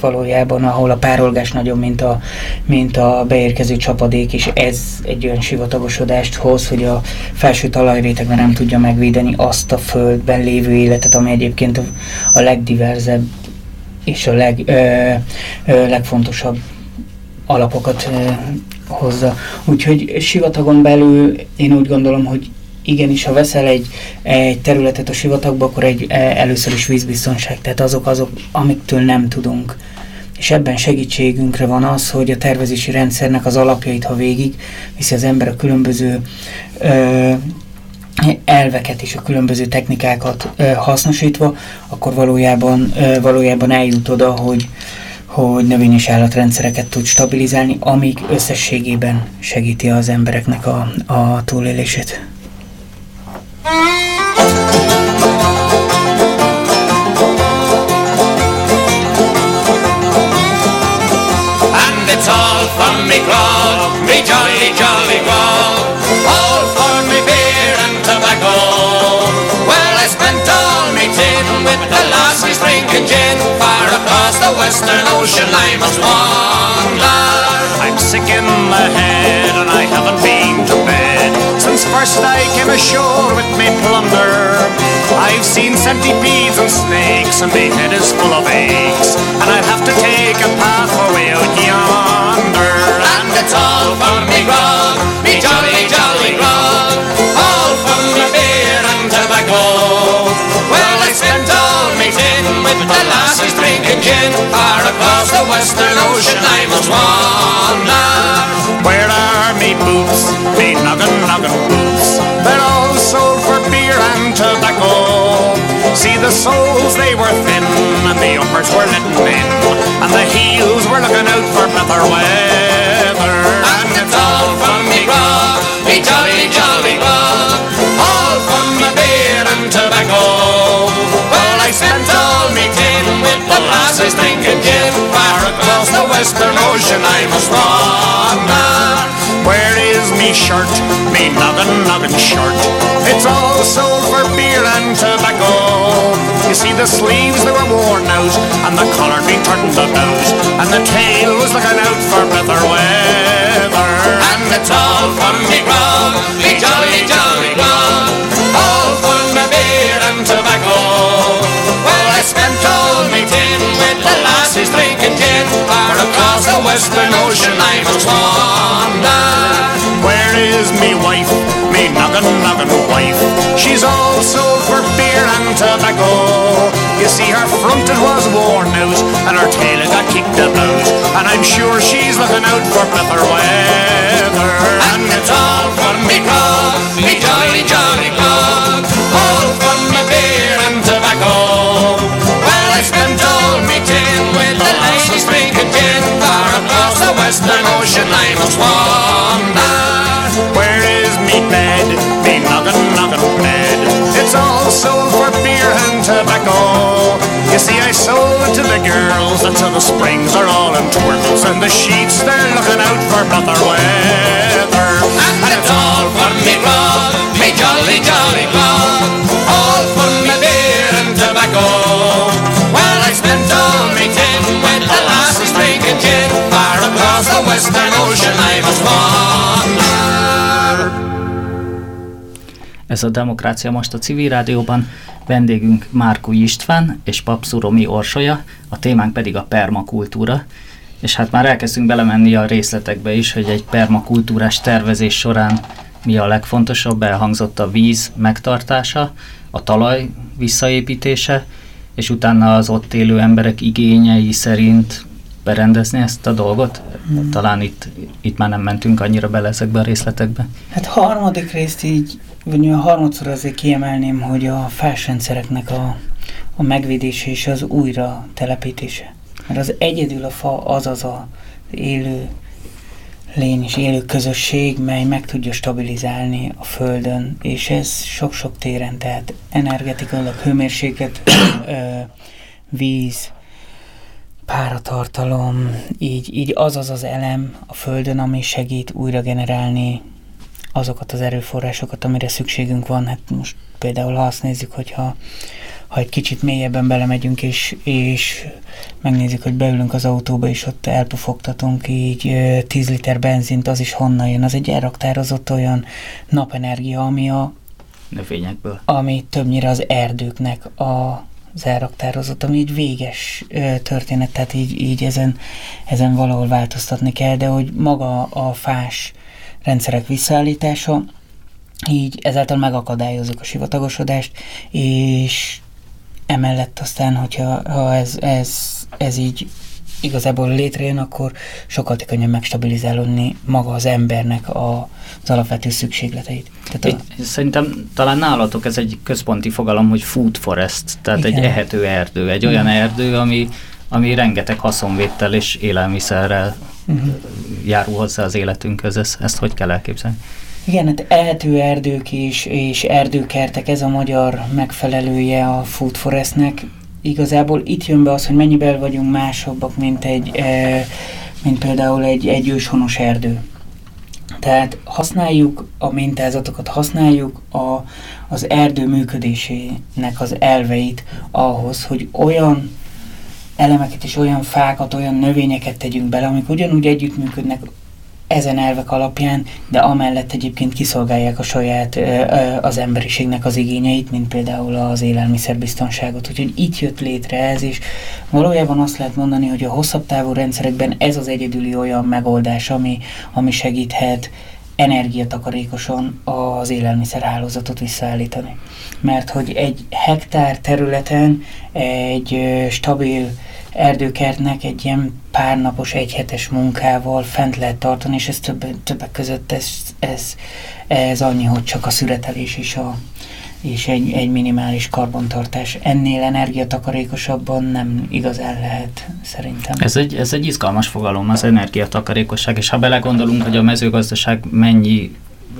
valójában, ahol a párolgás nagyobb, mint a, mint a beérkező csapadék, és ez egy olyan sivatagosodást hoz, hogy a felső talajrétegben nem tudja megvédeni azt a földben lévő életet, ami egyébként a, a legdiverzebb és a leg, ö, ö, legfontosabb alapokat ö, hozza. Úgyhogy sivatagon belül én úgy gondolom, hogy igenis, ha veszel egy, egy területet a sivatagba, akkor egy, e, először is vízbiztonság, tehát azok azok, amiktől nem tudunk. És ebben segítségünkre van az, hogy a tervezési rendszernek az alapjait, ha végig viszi az ember a különböző ö, elveket és a különböző technikákat ö, hasznosítva, akkor valójában, ö, valójában eljut oda, hogy, hogy növény- és állatrendszereket tud stabilizálni, amíg összességében segíti az embereknek a, a túlélését.
For me grog, me jolly, jolly grog. All for me beer and tobacco. Well, I spent all me tin with the lassies drinking gin. Far across the western ocean I must wander. I'm sick in the head and I haven't been first I came ashore with me plunder. I've seen centipedes and snakes and my head is full of aches and I'd have to take a path away out yonder. And it's all for me grog, me jolly jolly grog, the lassies drinking gin far across the western ocean I must wander. Where are me boots, me noggin noggin boots? They're all sold for beer and tobacco. See the soles they were thin and the uppers were letting in, and the heels were looking out for better weather. And it's all from me grog, me jolly jolly grog, all from me beer and tobacco. Well, I spent ocean I must wander. Where is me shirt, me noggin noggin shirt? It's all sold for beer and tobacco. You see the sleeves they were worn out, and the collar been turned about, and the tail was looking out for better weather. And it's all from me grog, me jolly jolly grog, far across the western ocean I must wander. Where is me wife, me noggin noggin wife? She's all sold for beer and tobacco. You see her front it was worn out, and her tail it got kicked about, and I'm sure she's looking out for better weather. And it's all for me grog, me jolly jolly grog, all for the western ocean I must wander. Where is me bed, me noggin noggin bed? It's all sold for beer and tobacco. You see, I sold it to the girls, and so the springs are all in twirls, and the sheets they're looking out for better weather. And it's all for me grog, me jolly jolly grog, all for me beer and tobacco. Across the western ocean I must wander.
Ez a Demokrácia most a civil rádióban. Vendégünk Márkó István és Papszuromi Orsolya, a témánk pedig a permakultúra. És hát már elkezdtünk belemenni a részletekbe is, hogy egy permakultúrás tervezés során mi a legfontosabb, elhangzott a víz megtartása, a talaj visszaépítése, és utána az ott élő emberek igényei szerint berendezni ezt a dolgot.
Hmm.
Talán itt, itt már nem mentünk annyira bele ezekbe a részletekbe.
Hát harmadik részt így, vagy a harmadszor azért kiemelném, hogy a fásrendszereknek a, a megvédése és az újra telepítése. Mert az egyedül a fa az az a élő lény és élő közösség, mely meg tudja stabilizálni a Földön, és ez sok-sok téren, tehát energetikailag hőmérséklet, víz, páratartalom, így, így az az az elem a Földön, ami segít újra generálni azokat az erőforrásokat, amire szükségünk van. Hát most például ha azt nézzük, hogyha ha egy kicsit mélyebben belemegyünk, és, és megnézzük, hogy beülünk az autóba, és ott elpufogtatunk így ö, 10 liter benzint, az is honnan jön. Az egy elraktározott olyan napenergia, ami, a,
Növényekből.
ami többnyire az erdőknek a, az elraktározott, ami egy véges történet, tehát így, így ezen, ezen valahol változtatni kell, de hogy maga a fás rendszerek visszaállítása, így ezáltal megakadályozzuk a sivatagosodást, és emellett aztán, hogyha ha ez, ez, ez így igazából létrejön, akkor sokkal könnyebb megstabilizálódni maga az embernek a, az alapvető szükségleteit. Tehát a,
szerintem talán nálatok ez egy központi fogalom, hogy food forest, tehát
Igen.
egy ehető erdő, egy olyan erdő, ami, ami rengeteg haszonvétel és élelmiszerrel
uh-huh.
járul hozzá az életünkhöz. Ezt, ezt hogy kell elképzelni?
Igen, hát ehető erdők és, és erdőkertek, ez a magyar megfelelője a Food Forestnek. Igazából itt jön be az, hogy mennyiben vagyunk másabbak, mint egy e, mint például egy, egy őshonos erdő. Tehát használjuk a mintázatokat, használjuk a, az erdő működésének az elveit ahhoz, hogy olyan elemeket és olyan fákat, olyan növényeket tegyünk bele, amik ugyanúgy együttműködnek ezen elvek alapján, de amellett egyébként kiszolgálják a saját az emberiségnek az igényeit, mint például az élelmiszerbiztonságot. Úgyhogy itt jött létre ez, és valójában azt lehet mondani, hogy a hosszabb távú rendszerekben ez az egyedüli olyan megoldás, ami, ami segíthet energiatakarékosan az élelmiszerhálózatot visszaállítani. Mert hogy egy hektár területen egy stabil erdőkertnek egy ilyen párnapos, egyhetes munkával fent lehet tartani, és ez többek, többek között ez, ez, ez annyi, hogy csak a szüretelés is a, és egy, egy minimális karbontartás. Ennél energiatakarékosabban nem igazán lehet, szerintem.
Ez egy, ez egy izgalmas fogalom, az energiatakarékosság, és ha belegondolunk, hogy a mezőgazdaság mennyi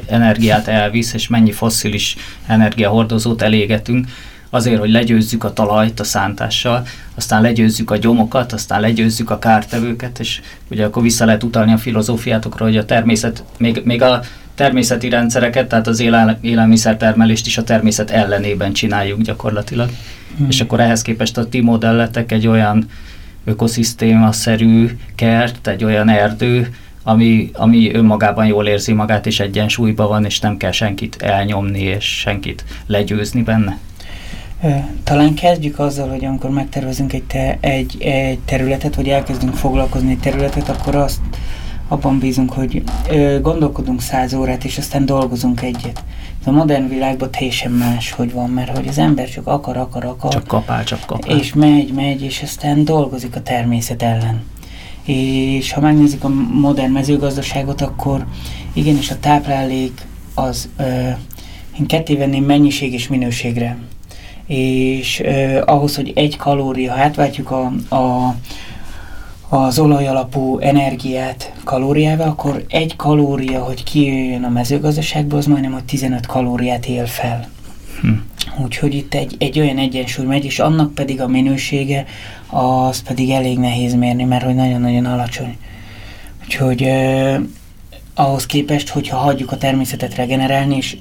energiát elvisz, és mennyi fosszilis energiahordozót elégetünk, azért, hogy legyőzzük a talajt a szántással, aztán legyőzzük a gyomokat, aztán legyőzzük a kártevőket, és ugye akkor vissza lehet utalni a filozófiátokra, hogy a természet, még, még a természeti rendszereket, tehát az élel, élelmiszertermelést is a természet ellenében csináljuk gyakorlatilag. Hmm. És akkor ehhez képest a ti modelletek egy olyan ökoszisztéma-szerű kert, egy olyan erdő, ami, ami önmagában jól érzi magát, és egyensúlyban van, és nem kell senkit elnyomni, és senkit legyőzni benne.
Talán kezdjük azzal, hogy amikor megtervezünk egy, te, egy, egy területet, vagy elkezdünk foglalkozni egy területet, akkor azt abban bízunk, hogy ö, gondolkodunk száz órát, és aztán dolgozunk egyet. A modern világban teljesen más, hogy van, mert hogy az ember csak akar, akar, akar.
Csak kapál, csak kapál.
És megy, megy, és aztán dolgozik a természet ellen. És ha megnézzük a modern mezőgazdaságot, akkor igenis a táplálék az, ö, én ketté venném mennyiség és minőségre és eh, ahhoz, hogy egy kalória, ha átváltjuk a, a, az olajalapú energiát kalóriával, akkor egy kalória, hogy kijöjjön a mezőgazdaságból, az majdnem, hogy 15 kalóriát él fel. Hm. Úgyhogy itt egy, egy olyan egyensúly megy, és annak pedig a minősége, az pedig elég nehéz mérni, mert hogy nagyon-nagyon alacsony. Úgyhogy eh, ahhoz képest, hogyha hagyjuk a természetet regenerálni, és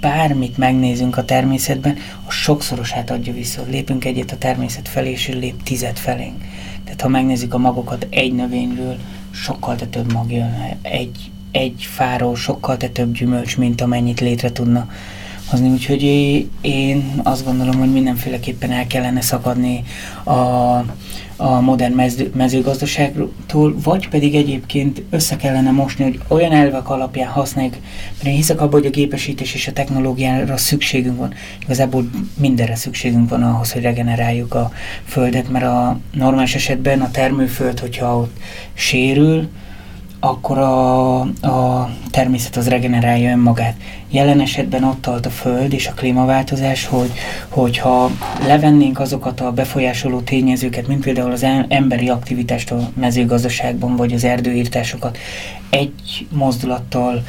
bármit megnézünk a természetben, a sokszorosát adja vissza. Lépünk egyet a természet felé, és lép tizet felénk. Tehát ha megnézzük a magokat egy növényről, sokkal több mag jön. Egy, egy fáról sokkal több gyümölcs, mint amennyit létre tudna hozni. Úgyhogy én azt gondolom, hogy mindenféleképpen el kellene szakadni a, a modern mező, mezőgazdaságtól, vagy pedig egyébként össze kellene mosni, hogy olyan elvek alapján használjuk, mert én hiszek abban, hogy a gépesítés és a technológiára szükségünk van. Igazából mindenre szükségünk van ahhoz, hogy regeneráljuk a földet, mert a normális esetben a termőföld, hogyha ott sérül, akkor a, a természet az regenerálja önmagát. Jelen esetben ott tart a Föld és a klímaváltozás, hogy, hogyha levennénk azokat a befolyásoló tényezőket, mint például az emberi aktivitást a mezőgazdaságban, vagy az erdőírtásokat egy mozdulattal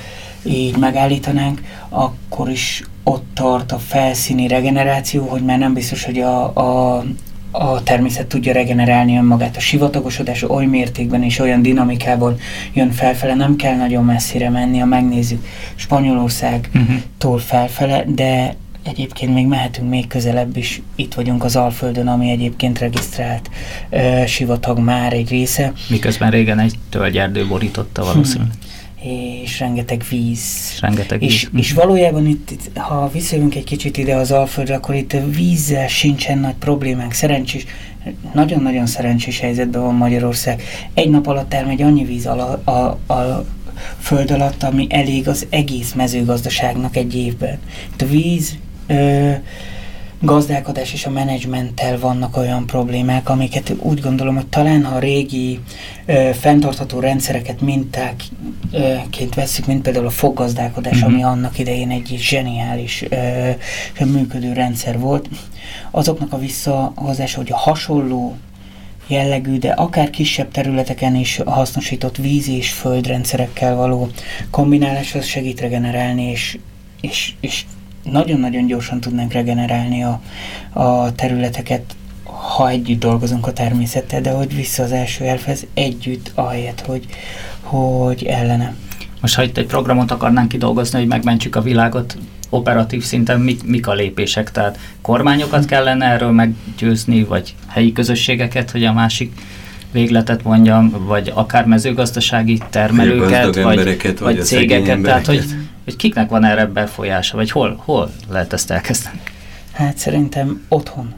így megállítanánk, akkor is ott tart a felszíni regeneráció, hogy már nem biztos, hogy a, a a természet tudja regenerálni önmagát. A sivatagosodás oly mértékben és olyan dinamikában jön felfele, nem kell nagyon messzire menni, ha megnézzük Spanyolországtól felfele, de egyébként még mehetünk még közelebb is. Itt vagyunk az Alföldön, ami egyébként regisztrált uh, sivatag már egy része.
Miközben régen egy tölgyerdő borította valószínűleg. Hmm
és rengeteg víz.
Rengeteg
és, víz. És valójában itt, itt, ha visszajövünk egy kicsit ide az Alföldre, akkor itt a vízzel sincsen nagy problémánk. Szerencsés, nagyon-nagyon szerencsés helyzetben van Magyarország. Egy nap alatt elmegy annyi víz a, a, a föld alatt, ami elég az egész mezőgazdaságnak egy évben. Itt a víz... Ö, gazdálkodás és a menedzsmenttel vannak olyan problémák, amiket úgy gondolom, hogy talán ha a régi ö, fenntartható rendszereket mintáként veszük, mint például a foggazdálkodás, mm-hmm. ami annak idején egy zseniális ö, működő rendszer volt, azoknak a visszahozása, hogy a hasonló jellegű, de akár kisebb területeken is hasznosított víz és földrendszerekkel való kombinálás az segít regenerálni és, és, és nagyon-nagyon gyorsan tudnánk regenerálni a, a területeket, ha együtt dolgozunk a természettel, de hogy vissza az első elfhez együtt, ahelyett, hogy, hogy ellene.
Most, ha itt egy programot akarnánk kidolgozni, hogy megmentsük a világot, operatív szinten mik, mik a lépések? Tehát kormányokat kellene erről meggyőzni, vagy helyi közösségeket, hogy a másik végletet mondjam, vagy akár mezőgazdasági termelőket, vagy,
vagy,
vagy cégeket, tehát hogy, hogy kiknek van erre befolyása, vagy hol, hol lehet ezt elkezdeni?
Hát szerintem otthon.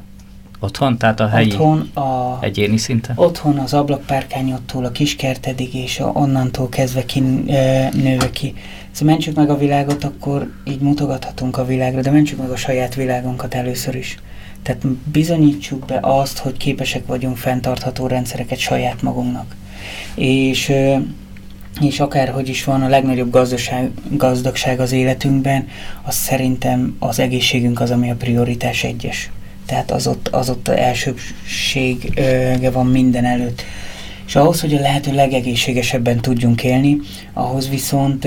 Otthon, tehát a helyi
Otthon a,
egyéni szinten?
Otthon az ablakpárkányottól a kiskertedig, és a, onnantól kezdve ki, e, nőve ki. Szóval mentsük meg a világot, akkor így mutogathatunk a világra, de mentsük meg a saját világunkat először is. Tehát bizonyítsuk be azt, hogy képesek vagyunk fenntartható rendszereket saját magunknak. És, és akárhogy is van a legnagyobb gazdaság, gazdagság az életünkben, az szerintem az egészségünk az, ami a prioritás egyes tehát az ott, az ott elsőbsége van minden előtt. És ahhoz, hogy a lehető legegészségesebben tudjunk élni, ahhoz viszont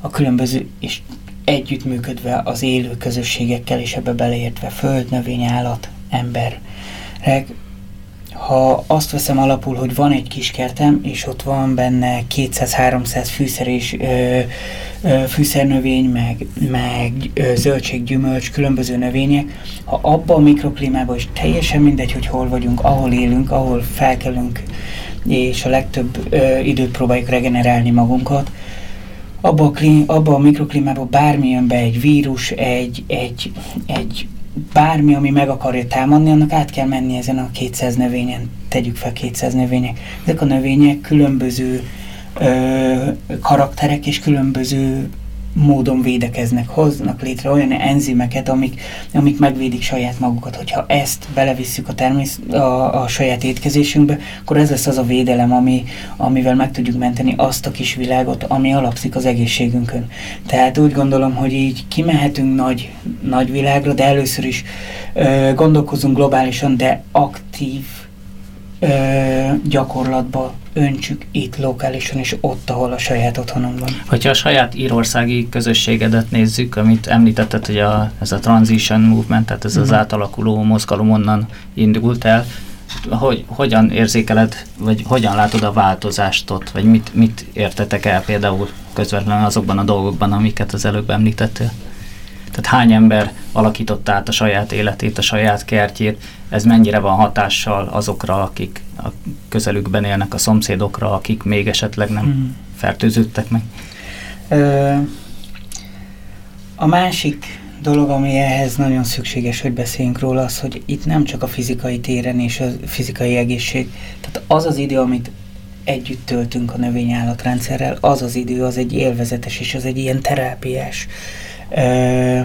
a különböző és együttműködve az élő közösségekkel, és ebbe beleértve föld, növény, állat, emberek, ha azt veszem alapul, hogy van egy kis kertem, és ott van benne 200-300 fűszer és ö, ö, fűszernövény, meg, meg ö, zöldség, gyümölcs, különböző növények, ha abba a mikroklímába is teljesen mindegy, hogy hol vagyunk, ahol élünk, ahol felkelünk, és a legtöbb ö, időt próbáljuk regenerálni magunkat, abba a, abba a mikroklímába bármi jön be, egy vírus, egy, egy, egy bármi, ami meg akarja támadni, annak át kell menni ezen a 200 növényen, tegyük fel 200 növények. Ezek a növények különböző ö, karakterek és különböző módon védekeznek, hoznak létre olyan enzimeket, amik, amik megvédik saját magukat. Hogyha ezt belevisszük a, termész, a, a saját étkezésünkbe, akkor ez lesz az a védelem, ami, amivel meg tudjuk menteni azt a kis világot, ami alapszik az egészségünkön. Tehát úgy gondolom, hogy így kimehetünk nagy, nagy világra, de először is ö, gondolkozunk globálisan, de aktív ö, gyakorlatba öntsük itt lokálisan és ott, ahol a saját otthonunk van.
Hogyha a saját írországi közösségedet nézzük, amit említetted, hogy a, ez a transition movement, tehát ez mm. az mhm. átalakuló mozgalom onnan indult el, hogy, hogyan érzékeled, vagy hogyan látod a változást ott, vagy mit, mit értetek el például közvetlenül azokban a dolgokban, amiket az előbb említettél? Tehát hány ember alakította át a saját életét, a saját kertjét, ez mennyire van hatással azokra, akik a közelükben élnek, a szomszédokra, akik még esetleg nem mm. fertőződtek meg? Ö,
a másik dolog, ami ehhez nagyon szükséges, hogy beszéljünk róla, az, hogy itt nem csak a fizikai téren és a fizikai egészség, tehát az az idő, amit együtt töltünk a növényállatrendszerrel, az az idő, az egy élvezetes és az egy ilyen terápiás ö,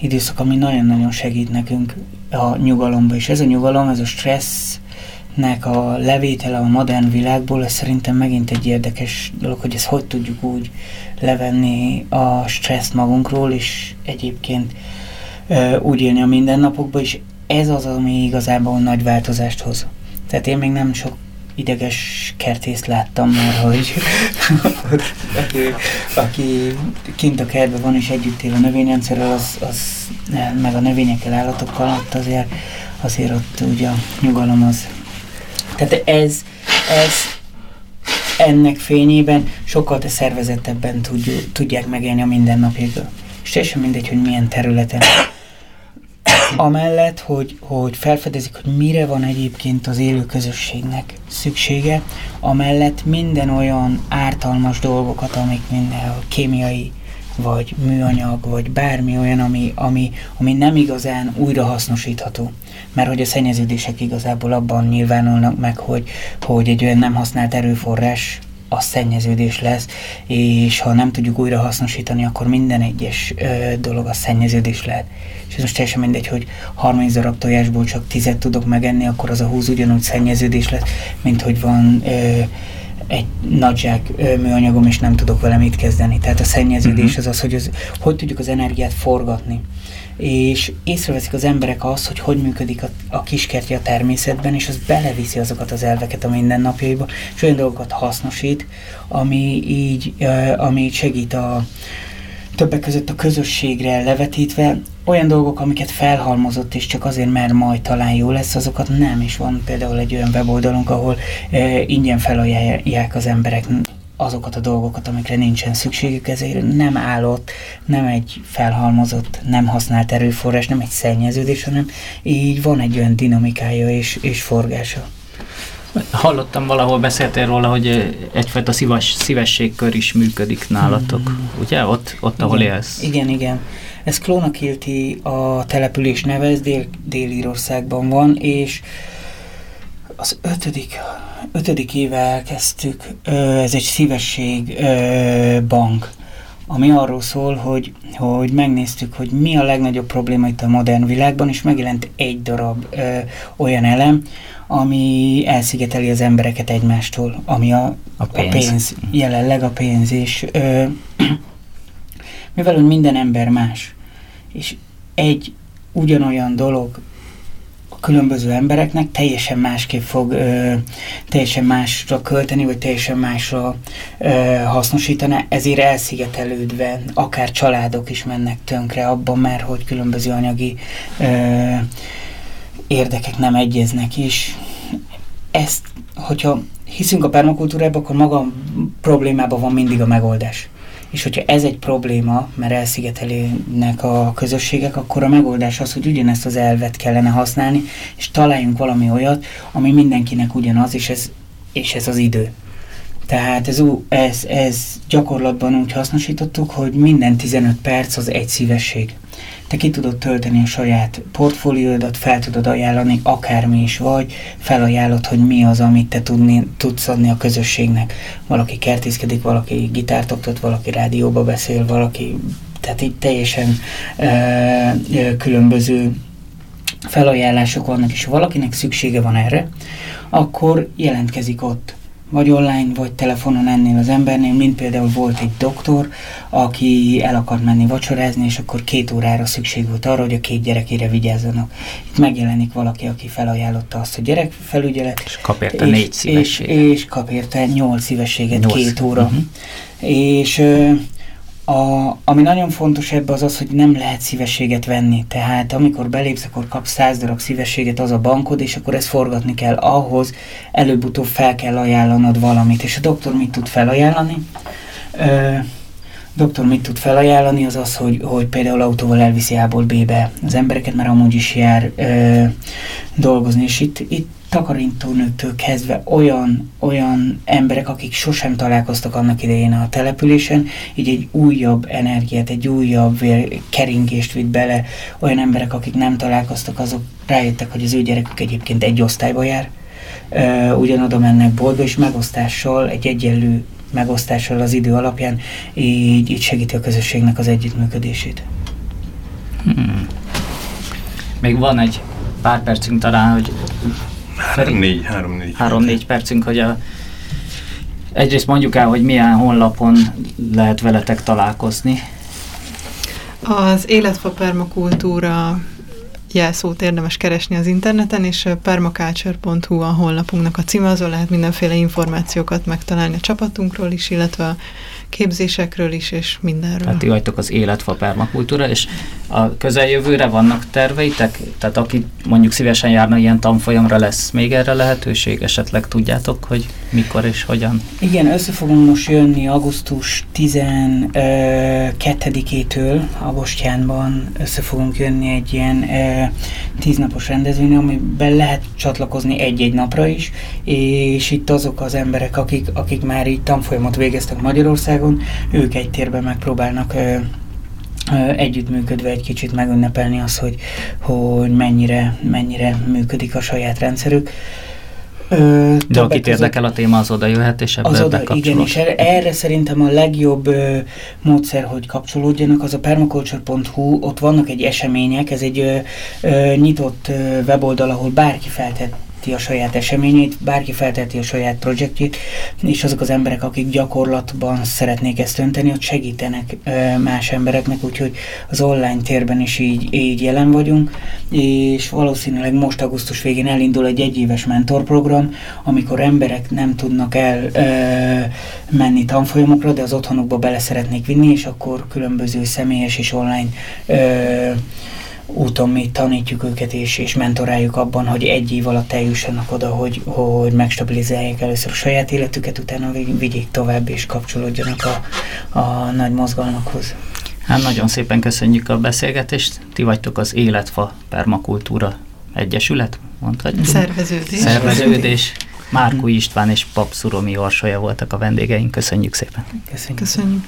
időszak, ami nagyon-nagyon segít nekünk a nyugalomba. És ez a nyugalom, ez a stressznek a levétele a modern világból, ez szerintem megint egy érdekes dolog, hogy ezt hogy tudjuk úgy levenni a stresszt magunkról, és egyébként ö, úgy élni a mindennapokban, és ez az, ami igazából nagy változást hoz. Tehát én még nem sok ideges kertészt láttam már, hogy aki, aki kint a kertben van és együtt él a növényrendszerrel, az, az, meg a növényekkel, állatokkal, ott azért, azért ott ugye a nyugalom az. Tehát ez, ez ennek fényében sokkal te szervezettebben tudják megélni a mindennapjaikat. És teljesen mindegy, hogy milyen területen amellett, hogy, hogy felfedezik, hogy mire van egyébként az élő közösségnek szüksége, amellett minden olyan ártalmas dolgokat, amik minden a kémiai, vagy műanyag, vagy bármi olyan, ami, ami, ami nem igazán újrahasznosítható. Mert hogy a szennyeződések igazából abban nyilvánulnak meg, hogy, hogy egy olyan nem használt erőforrás a szennyeződés lesz, és ha nem tudjuk újra hasznosítani, akkor minden egyes ö, dolog a szennyeződés lehet. És ez most teljesen mindegy, hogy 30 darab tojásból csak 10 tudok megenni, akkor az a 20 ugyanúgy szennyeződés lesz, mint hogy van ö, egy nagy zsák műanyagom, és nem tudok vele mit kezdeni. Tehát a szennyeződés uh-huh. az az, hogy az, hogy tudjuk az energiát forgatni és észreveszik az emberek azt, hogy hogy működik a, a kiskertje a természetben, és az beleviszi azokat az elveket a mindennapjaiba, és olyan dolgokat hasznosít, ami így, ami így segít a többek között a közösségre levetítve, olyan dolgok, amiket felhalmozott, és csak azért, mert majd talán jó lesz, azokat nem is van. Például egy olyan weboldalunk, ahol e, ingyen felajánlják az emberek azokat a dolgokat, amikre nincsen szükségük, ezért nem állott, nem egy felhalmozott, nem használt erőforrás, nem egy szennyeződés, hanem így van egy olyan dinamikája és, és forgása.
Hallottam valahol, beszéltél róla, hogy egyfajta szívas, szívességkör is működik nálatok, mm. ugye? Ott, ott ahol
igen,
élsz.
Igen, igen. Ez Klónakilti a település neve, ez Dél, Dél-Írországban van, és az ötödik, ötödik éve elkezdtük, ez egy szívesség bank, ami arról szól, hogy, hogy megnéztük, hogy mi a legnagyobb probléma itt a modern világban, és megjelent egy darab ö, olyan elem, ami elszigeteli az embereket egymástól, ami a, a, pénz. a pénz, jelenleg a pénz, és ö, mivel hogy minden ember más, és egy ugyanolyan dolog a különböző embereknek teljesen másképp fog ö, teljesen másra költeni, vagy teljesen másra ö, hasznosítani, ezért elszigetelődve akár családok is mennek tönkre abban, mert hogy különböző anyagi ö, érdekek nem egyeznek, és ezt, hogyha hiszünk a permakultúrában, akkor maga problémában van mindig a megoldás. És hogyha ez egy probléma, mert elszigetelőnek a közösségek, akkor a megoldás az, hogy ugyanezt az elvet kellene használni, és találjunk valami olyat, ami mindenkinek ugyanaz, és ez, és ez az idő. Tehát ez, ez, ez gyakorlatban úgy hasznosítottuk, hogy minden 15 perc az egy szívesség te ki tudod tölteni a saját portfóliódat, fel tudod ajánlani, akármi is vagy, felajánlod, hogy mi az, amit te tudni, tudsz adni a közösségnek. Valaki kertészkedik, valaki gitárt oktat, valaki rádióba beszél, valaki, tehát így teljesen ö, ö, különböző felajánlások vannak, és ha valakinek szüksége van erre, akkor jelentkezik ott vagy online, vagy telefonon ennél az embernél, mint például volt egy doktor, aki el akart menni vacsorázni, és akkor két órára szükség volt arra, hogy a két gyerekére vigyázzanak. Itt megjelenik valaki, aki felajánlotta azt, hogy gyerekfelügyelet.
És kap érte és, négy szívességet.
És, és kap érte nyolc szívességet nyolc. két óra. Uh-huh. És a, ami nagyon fontos ebbe az az, hogy nem lehet szívességet venni. Tehát amikor belépsz, akkor kapsz száz darab szívességet, az a bankod, és akkor ezt forgatni kell. Ahhoz előbb-utóbb fel kell ajánlanod valamit. És a doktor mit tud felajánlani? Ö, doktor mit tud felajánlani, az az, hogy, hogy például autóval elviszi A-ból B-be az embereket, mert amúgy is jár ö, dolgozni, és itt, itt takarítónőktől kezdve olyan, olyan emberek, akik sosem találkoztak annak idején a településen, így egy újabb energiát, egy újabb keringést vitt bele, olyan emberek, akik nem találkoztak, azok rájöttek, hogy az ő gyerekük egyébként egy osztályba jár, ugyanoda mennek boltba, és megosztással, egy egyenlő megosztással az idő alapján így, így segíti a közösségnek az együttműködését.
Hmm. Még van egy pár percünk talán, hogy
Három-négy, három-négy.
Három-négy percünk, hogy a, egyrészt mondjuk el, hogy milyen honlapon lehet veletek találkozni.
Az Életfa Permakultúra jelszót érdemes keresni az interneten, és permaculture.hu a honlapunknak a címe, azon lehet mindenféle információkat megtalálni a csapatunkról is, illetve a képzésekről is, és mindenről.
Tehát ti vagytok az életfa permakultúra, és a közeljövőre vannak terveitek? Tehát aki mondjuk szívesen járna ilyen tanfolyamra, lesz még erre lehetőség? Esetleg tudjátok, hogy mikor és hogyan?
Igen, össze fogunk most jönni augusztus 12-től Agostjánban össze fogunk jönni egy ilyen tíznapos rendezvény, amiben lehet csatlakozni egy-egy napra is, és itt azok az emberek, akik, akik már így tanfolyamot végeztek Magyarországon, ők egy térben megpróbálnak együttműködve egy kicsit megünnepelni az, hogy, hogy mennyire, mennyire működik a saját rendszerük.
Ö, De akit érdekel a téma, az oda jöhet, és ebbe
az oda, Igen, és erre, erre szerintem a legjobb ö, módszer, hogy kapcsolódjanak, az a permaculture.hu, ott vannak egy események, ez egy ö, ö, nyitott ö, weboldal, ahol bárki feltet a saját eseményét, bárki felteheti a saját projektjét, és azok az emberek, akik gyakorlatban szeretnék ezt önteni, ott segítenek más embereknek, úgyhogy az online térben is így, így jelen vagyunk, és valószínűleg most augusztus végén elindul egy egyéves mentorprogram, amikor emberek nem tudnak el menni tanfolyamokra, de az otthonukba bele szeretnék vinni, és akkor különböző személyes és online ö, úton mi tanítjuk őket és, és mentoráljuk abban, hogy egy év alatt eljussanak oda, hogy, hogy megstabilizálják először a saját életüket, utána vigyék tovább és kapcsolódjanak a, a nagy mozgalmakhoz.
Hát nagyon szépen köszönjük a beszélgetést. Ti vagytok az Életfa Permakultúra Egyesület, mondhatjuk?
Szerveződés.
Szerveződés. Márku István és Pap Szuromi Orsolya voltak a vendégeink. Köszönjük szépen.
Köszönjük.
Köszönjük.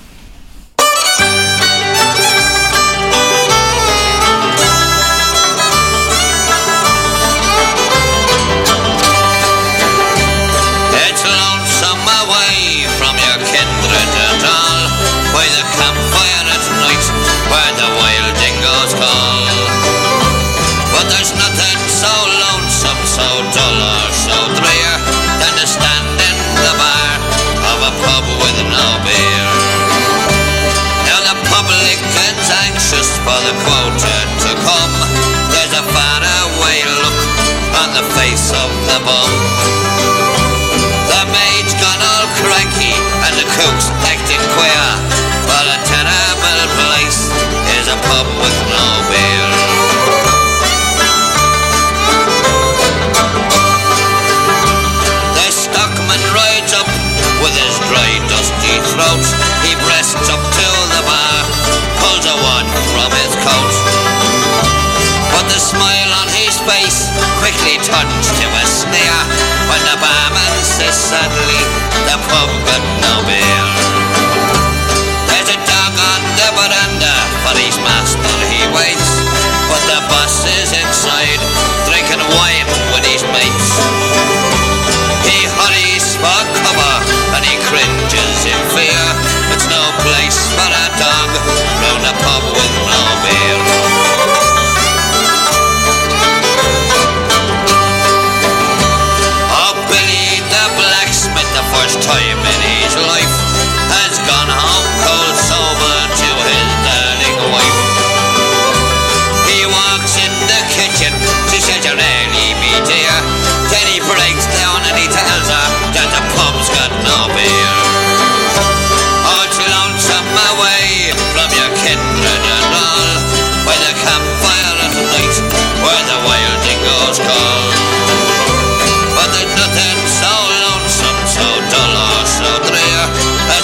The face of the bum the maid's gone all cranky and the cook's acting queer. But a terrible place is a pub with turns to a sneer when the barman says suddenly the pub got no beer.